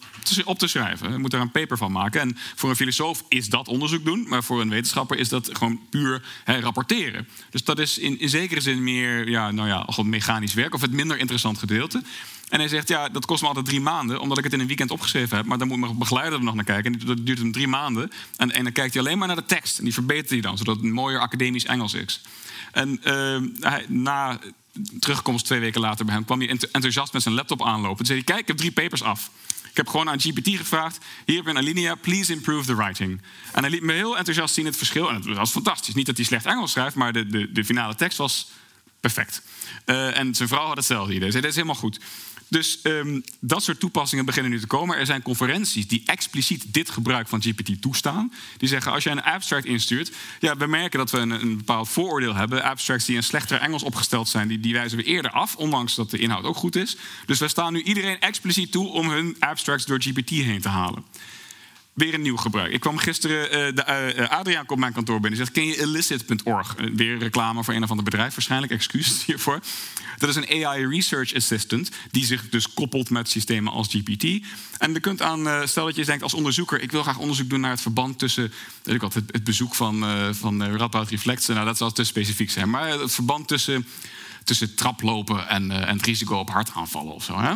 op te schrijven. Hij moet daar een paper van maken. En voor een filosoof is dat onderzoek doen, maar voor een wetenschapper is dat gewoon puur he, rapporteren. Dus dat is in, in zekere zin meer ja, nou ja, mechanisch werk of het minder interessant gedeelte. En hij zegt, ja, dat kost me altijd drie maanden, omdat ik het in een weekend opgeschreven heb. Maar dan moet mijn begeleider er nog naar kijken. En dat duurt hem drie maanden. En, en dan kijkt hij alleen maar naar de tekst. En die verbetert hij dan, zodat het mooier academisch Engels is. En uh, hij, na terugkomst twee weken later bij hem kwam hij enthousiast met zijn laptop aanlopen. Toen zei kijk, ik heb drie papers af. Ik heb gewoon aan GPT gevraagd: hier heb je een alinea, please improve the writing. En hij liet me heel enthousiast zien het verschil. En het was fantastisch. Niet dat hij slecht Engels schrijft, maar de, de, de finale tekst was perfect. Uh, en zijn vrouw had hetzelfde idee. Ze zei: dat is helemaal goed. Dus um, dat soort toepassingen beginnen nu te komen. Er zijn conferenties die expliciet dit gebruik van GPT toestaan. Die zeggen, als je een abstract instuurt... ja, we merken dat we een, een bepaald vooroordeel hebben. Abstracts die in slechter Engels opgesteld zijn... Die, die wijzen we eerder af, ondanks dat de inhoud ook goed is. Dus we staan nu iedereen expliciet toe... om hun abstracts door GPT heen te halen weer een nieuw gebruik. Ik kwam gisteren, uh, de, uh, Adriaan komt mijn kantoor binnen en zegt... ken je illicit.org? weer reclame voor een of ander bedrijf waarschijnlijk, excuus [LAUGHS] hiervoor. Dat is een AI Research Assistant die zich dus koppelt met systemen als GPT. En je kunt aan, uh, stel dat je denkt als onderzoeker... ik wil graag onderzoek doen naar het verband tussen... Weet ik wat, het, het bezoek van, van Radboud Reflects... nou, dat zal te specifiek zijn, maar het verband tussen, tussen traplopen en, en het risico op hartaanvallen of zo. Hè?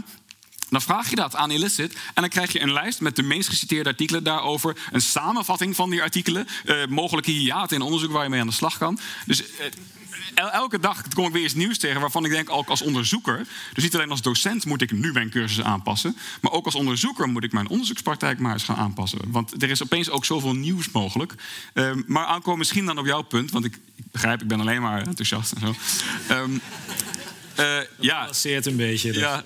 Dan vraag je dat aan Illicit en dan krijg je een lijst met de meest geciteerde artikelen daarover. Een samenvatting van die artikelen. Uh, mogelijke hiaten in onderzoek waar je mee aan de slag kan. Dus uh, elke dag kom ik weer iets nieuws tegen waarvan ik denk, ook als onderzoeker. Dus niet alleen als docent moet ik nu mijn cursus aanpassen. Maar ook als onderzoeker moet ik mijn onderzoekspraktijk maar eens gaan aanpassen. Want er is opeens ook zoveel nieuws mogelijk. Uh, maar aankomen misschien dan op jouw punt, want ik, ik begrijp, ik ben alleen maar enthousiast en zo. Um, uh, ja, het een beetje. Ja,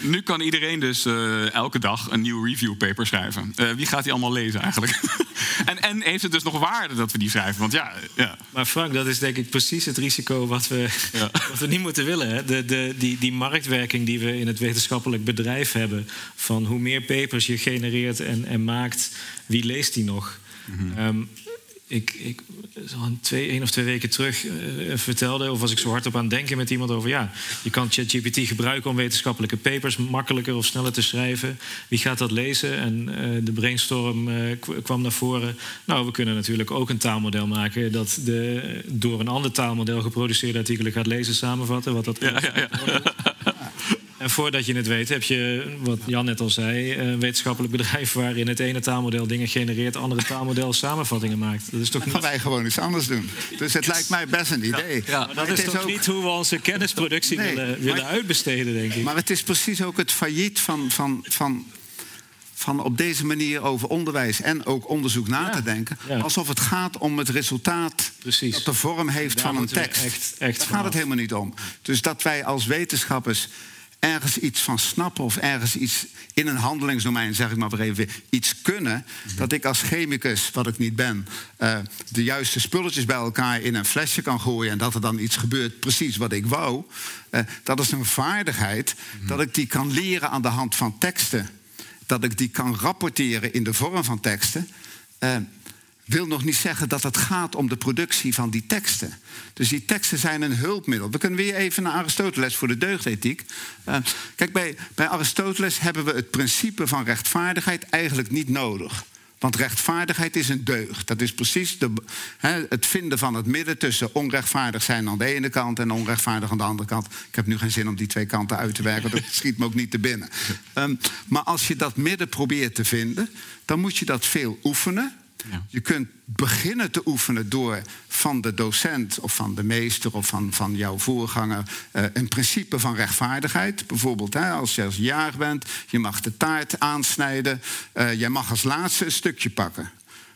nu kan iedereen dus uh, elke dag een nieuw review paper schrijven. Uh, wie gaat die allemaal lezen eigenlijk? [LAUGHS] en, en heeft het dus nog waarde dat we die schrijven? Want ja, ja. Maar Frank, dat is denk ik precies het risico wat we, ja. [LAUGHS] wat we niet moeten willen. Hè? De, de, die, die marktwerking die we in het wetenschappelijk bedrijf hebben... van hoe meer papers je genereert en, en maakt, wie leest die nog? Mm -hmm. um, ik, ik twee, één of twee weken terug uh, vertelde, of was ik zo hard op aan het denken met iemand over, ja, je kan ChatGPT gebruiken om wetenschappelijke papers makkelijker of sneller te schrijven. Wie gaat dat lezen? En uh, de brainstorm uh, kwam naar voren. Nou, we kunnen natuurlijk ook een taalmodel maken dat de door een ander taalmodel geproduceerde artikelen gaat lezen, samenvatten, wat dat ja, ja, ja. [LAUGHS] En voordat je het weet, heb je, wat Jan net al zei, een wetenschappelijk bedrijf waarin het ene taalmodel dingen genereert, het andere taalmodel samenvattingen maakt. Dat is toch niet... gaan wij gewoon iets anders doen. Dus het lijkt mij best een idee. Ja, ja dat is, toch niet hoe we onze kennisproductie willen, willen uitbesteden, denk ik. Maar het is precies ook het failliet van, van, van van op deze manier over onderwijs en ook onderzoek na te denken. Alsof het gaat om het resultaat Precies. dat de vorm heeft van een tekst. Echt, echt Daar gaat het helemaal niet om. Dus dat wij als wetenschappers ergens iets van snappen of ergens iets in een handelingsdomein, zeg ik maar weer even, iets kunnen. Dat ik als chemicus, wat ik niet ben, uh, de juiste spulletjes bij elkaar in een flesje kan gooien en dat er dan iets gebeurt, precies wat ik wou. Uh, dat is een vaardigheid dat ik die kan leren aan de hand van teksten. Dat ik die kan rapporteren in de vorm van teksten. Uh, wil nog niet zeggen dat het gaat om de productie van die teksten. Dus die teksten zijn een hulpmiddel. We kunnen weer even naar Aristoteles voor de deugdethiek. Uh, kijk, bij, bij Aristoteles hebben we het principe van rechtvaardigheid eigenlijk niet nodig. Want rechtvaardigheid is een deugd. Dat is precies de, het vinden van het midden tussen onrechtvaardig zijn aan de ene kant en onrechtvaardig aan de andere kant. Ik heb nu geen zin om die twee kanten uit te werken, dat schiet me ook niet te binnen. Um, maar als je dat midden probeert te vinden, dan moet je dat veel oefenen. Je kunt beginnen te oefenen door van de docent of van de meester of van, van jouw voorganger uh, een principe van rechtvaardigheid. Bijvoorbeeld hè, als je als jaar bent, je mag de taart aansnijden, uh, jij mag als laatste een stukje pakken.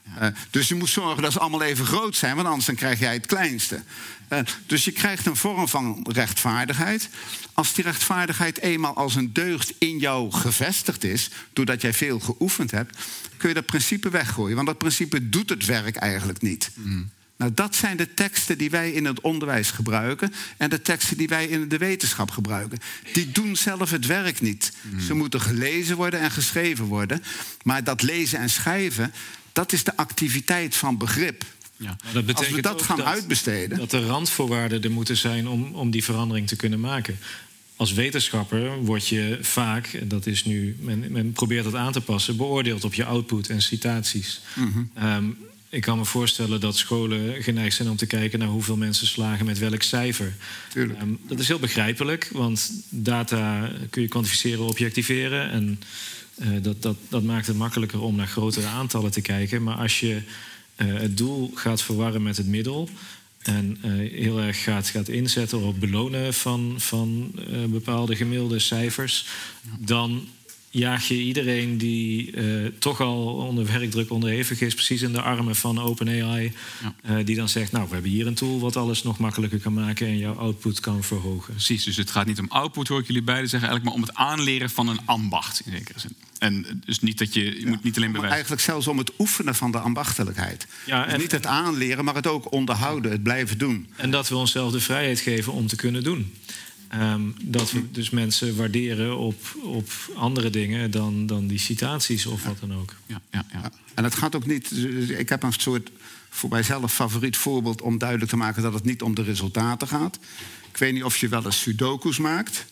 Uh, dus je moet zorgen dat ze allemaal even groot zijn, want anders dan krijg jij het kleinste. Uh, dus je krijgt een vorm van rechtvaardigheid. Als die rechtvaardigheid eenmaal als een deugd in jou gevestigd is, doordat jij veel geoefend hebt, kun je dat principe weggooien. Want dat principe doet het werk eigenlijk niet. Mm. Nou, dat zijn de teksten die wij in het onderwijs gebruiken en de teksten die wij in de wetenschap gebruiken. Die doen zelf het werk niet. Mm. Ze moeten gelezen worden en geschreven worden. Maar dat lezen en schrijven, dat is de activiteit van begrip. Ja, dat Als we dat gaan uitbesteden. Dat er randvoorwaarden er moeten zijn om, om die verandering te kunnen maken. Als wetenschapper word je vaak, en dat is nu, men, men probeert dat aan te passen, beoordeeld op je output en citaties. Mm um, ik kan me voorstellen dat scholen geneigd zijn om te kijken naar hoeveel mensen slagen met welk cijfer. Um, dat is heel begrijpelijk, want data kun je kwantificeren, objectiveren. En uh, dat, dat, dat maakt het makkelijker om naar grotere aantallen te kijken. Maar als je uh, het doel gaat verwarren met het middel. En uh, heel erg gaat, gaat inzetten op belonen van, van bepaalde gemiddelde cijfers. Dan jaag je iedereen die uh, toch al onder werkdruk onderhevig is, precies in de armen van OpenAI. Ja. Uh, die dan zegt, nou, we hebben hier een tool wat alles nog makkelijker kan maken en jouw output kan verhogen. Precies, dus het gaat niet om output, hoor ik jullie beiden zeggen, eigenlijk maar om het aanleren van een ambacht in zekere zin. En dus niet dat je, je ja, moet niet alleen bewijzen. Maar eigenlijk zelfs om het oefenen van de ambachtelijkheid. Ja, dus en, niet het aanleren, maar het ook onderhouden, het blijven doen. En dat we onszelf de vrijheid geven om te kunnen doen. Um, dat we dus mensen waarderen op, op andere dingen dan, dan die citaties of wat dan ook. Ja, ja, ja. En het gaat ook niet. Ik heb een soort voor mijzelf favoriet voorbeeld om duidelijk te maken dat het niet om de resultaten gaat. Ik weet niet of je wel eens sudoku's maakt.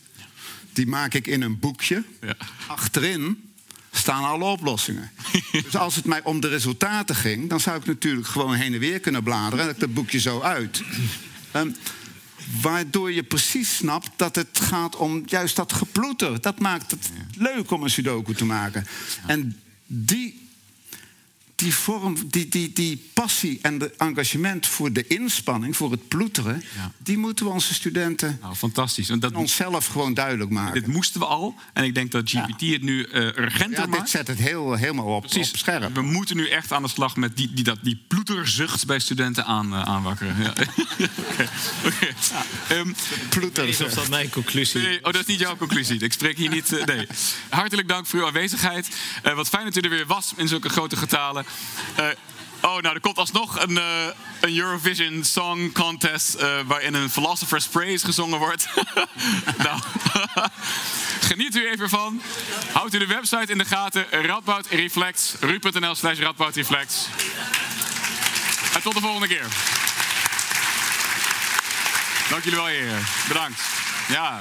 Die maak ik in een boekje. Ja. Achterin staan alle oplossingen. [LAUGHS] dus als het mij om de resultaten ging, dan zou ik natuurlijk gewoon heen en weer kunnen bladeren en ik dat boekje zo uit. Um, Waardoor je precies snapt dat het gaat om juist dat geploeter. Dat maakt het leuk om een sudoku te maken. En die die vorm, die, die, die passie en de engagement voor de inspanning, voor het ploeteren, die moeten we onze studenten nou, fantastisch. En dat onszelf gewoon duidelijk maken. Dit moesten we al. En ik denk dat GPT het nu uh, urgenter ja, maakt. Dit zet het heel, helemaal op, op scherp. We moeten nu echt aan de slag met die, die, dat, die ploeterzucht bij studenten aan, uh, aanwakkeren. Ja. okay. Okay. Um, Ploeterzucht. Of dat mijn conclusie? Nee, oh, dat is niet jouw conclusie. Ik spreek hier niet. Uh, nee. Hartelijk dank voor uw aanwezigheid. wat fijn dat u er weer was in zulke grote getalen. Uh, oh, nou, er komt alsnog een, uh, een Eurovision Song Contest uh, waarin een Philosopher's Praise gezongen wordt. [LAUGHS] nou, [LAUGHS] geniet u even van. Houd u de website in de gaten. Radboud Reflex. ru.nl slash. En tot de volgende keer. Dank jullie wel, heer. Bedankt. Ja.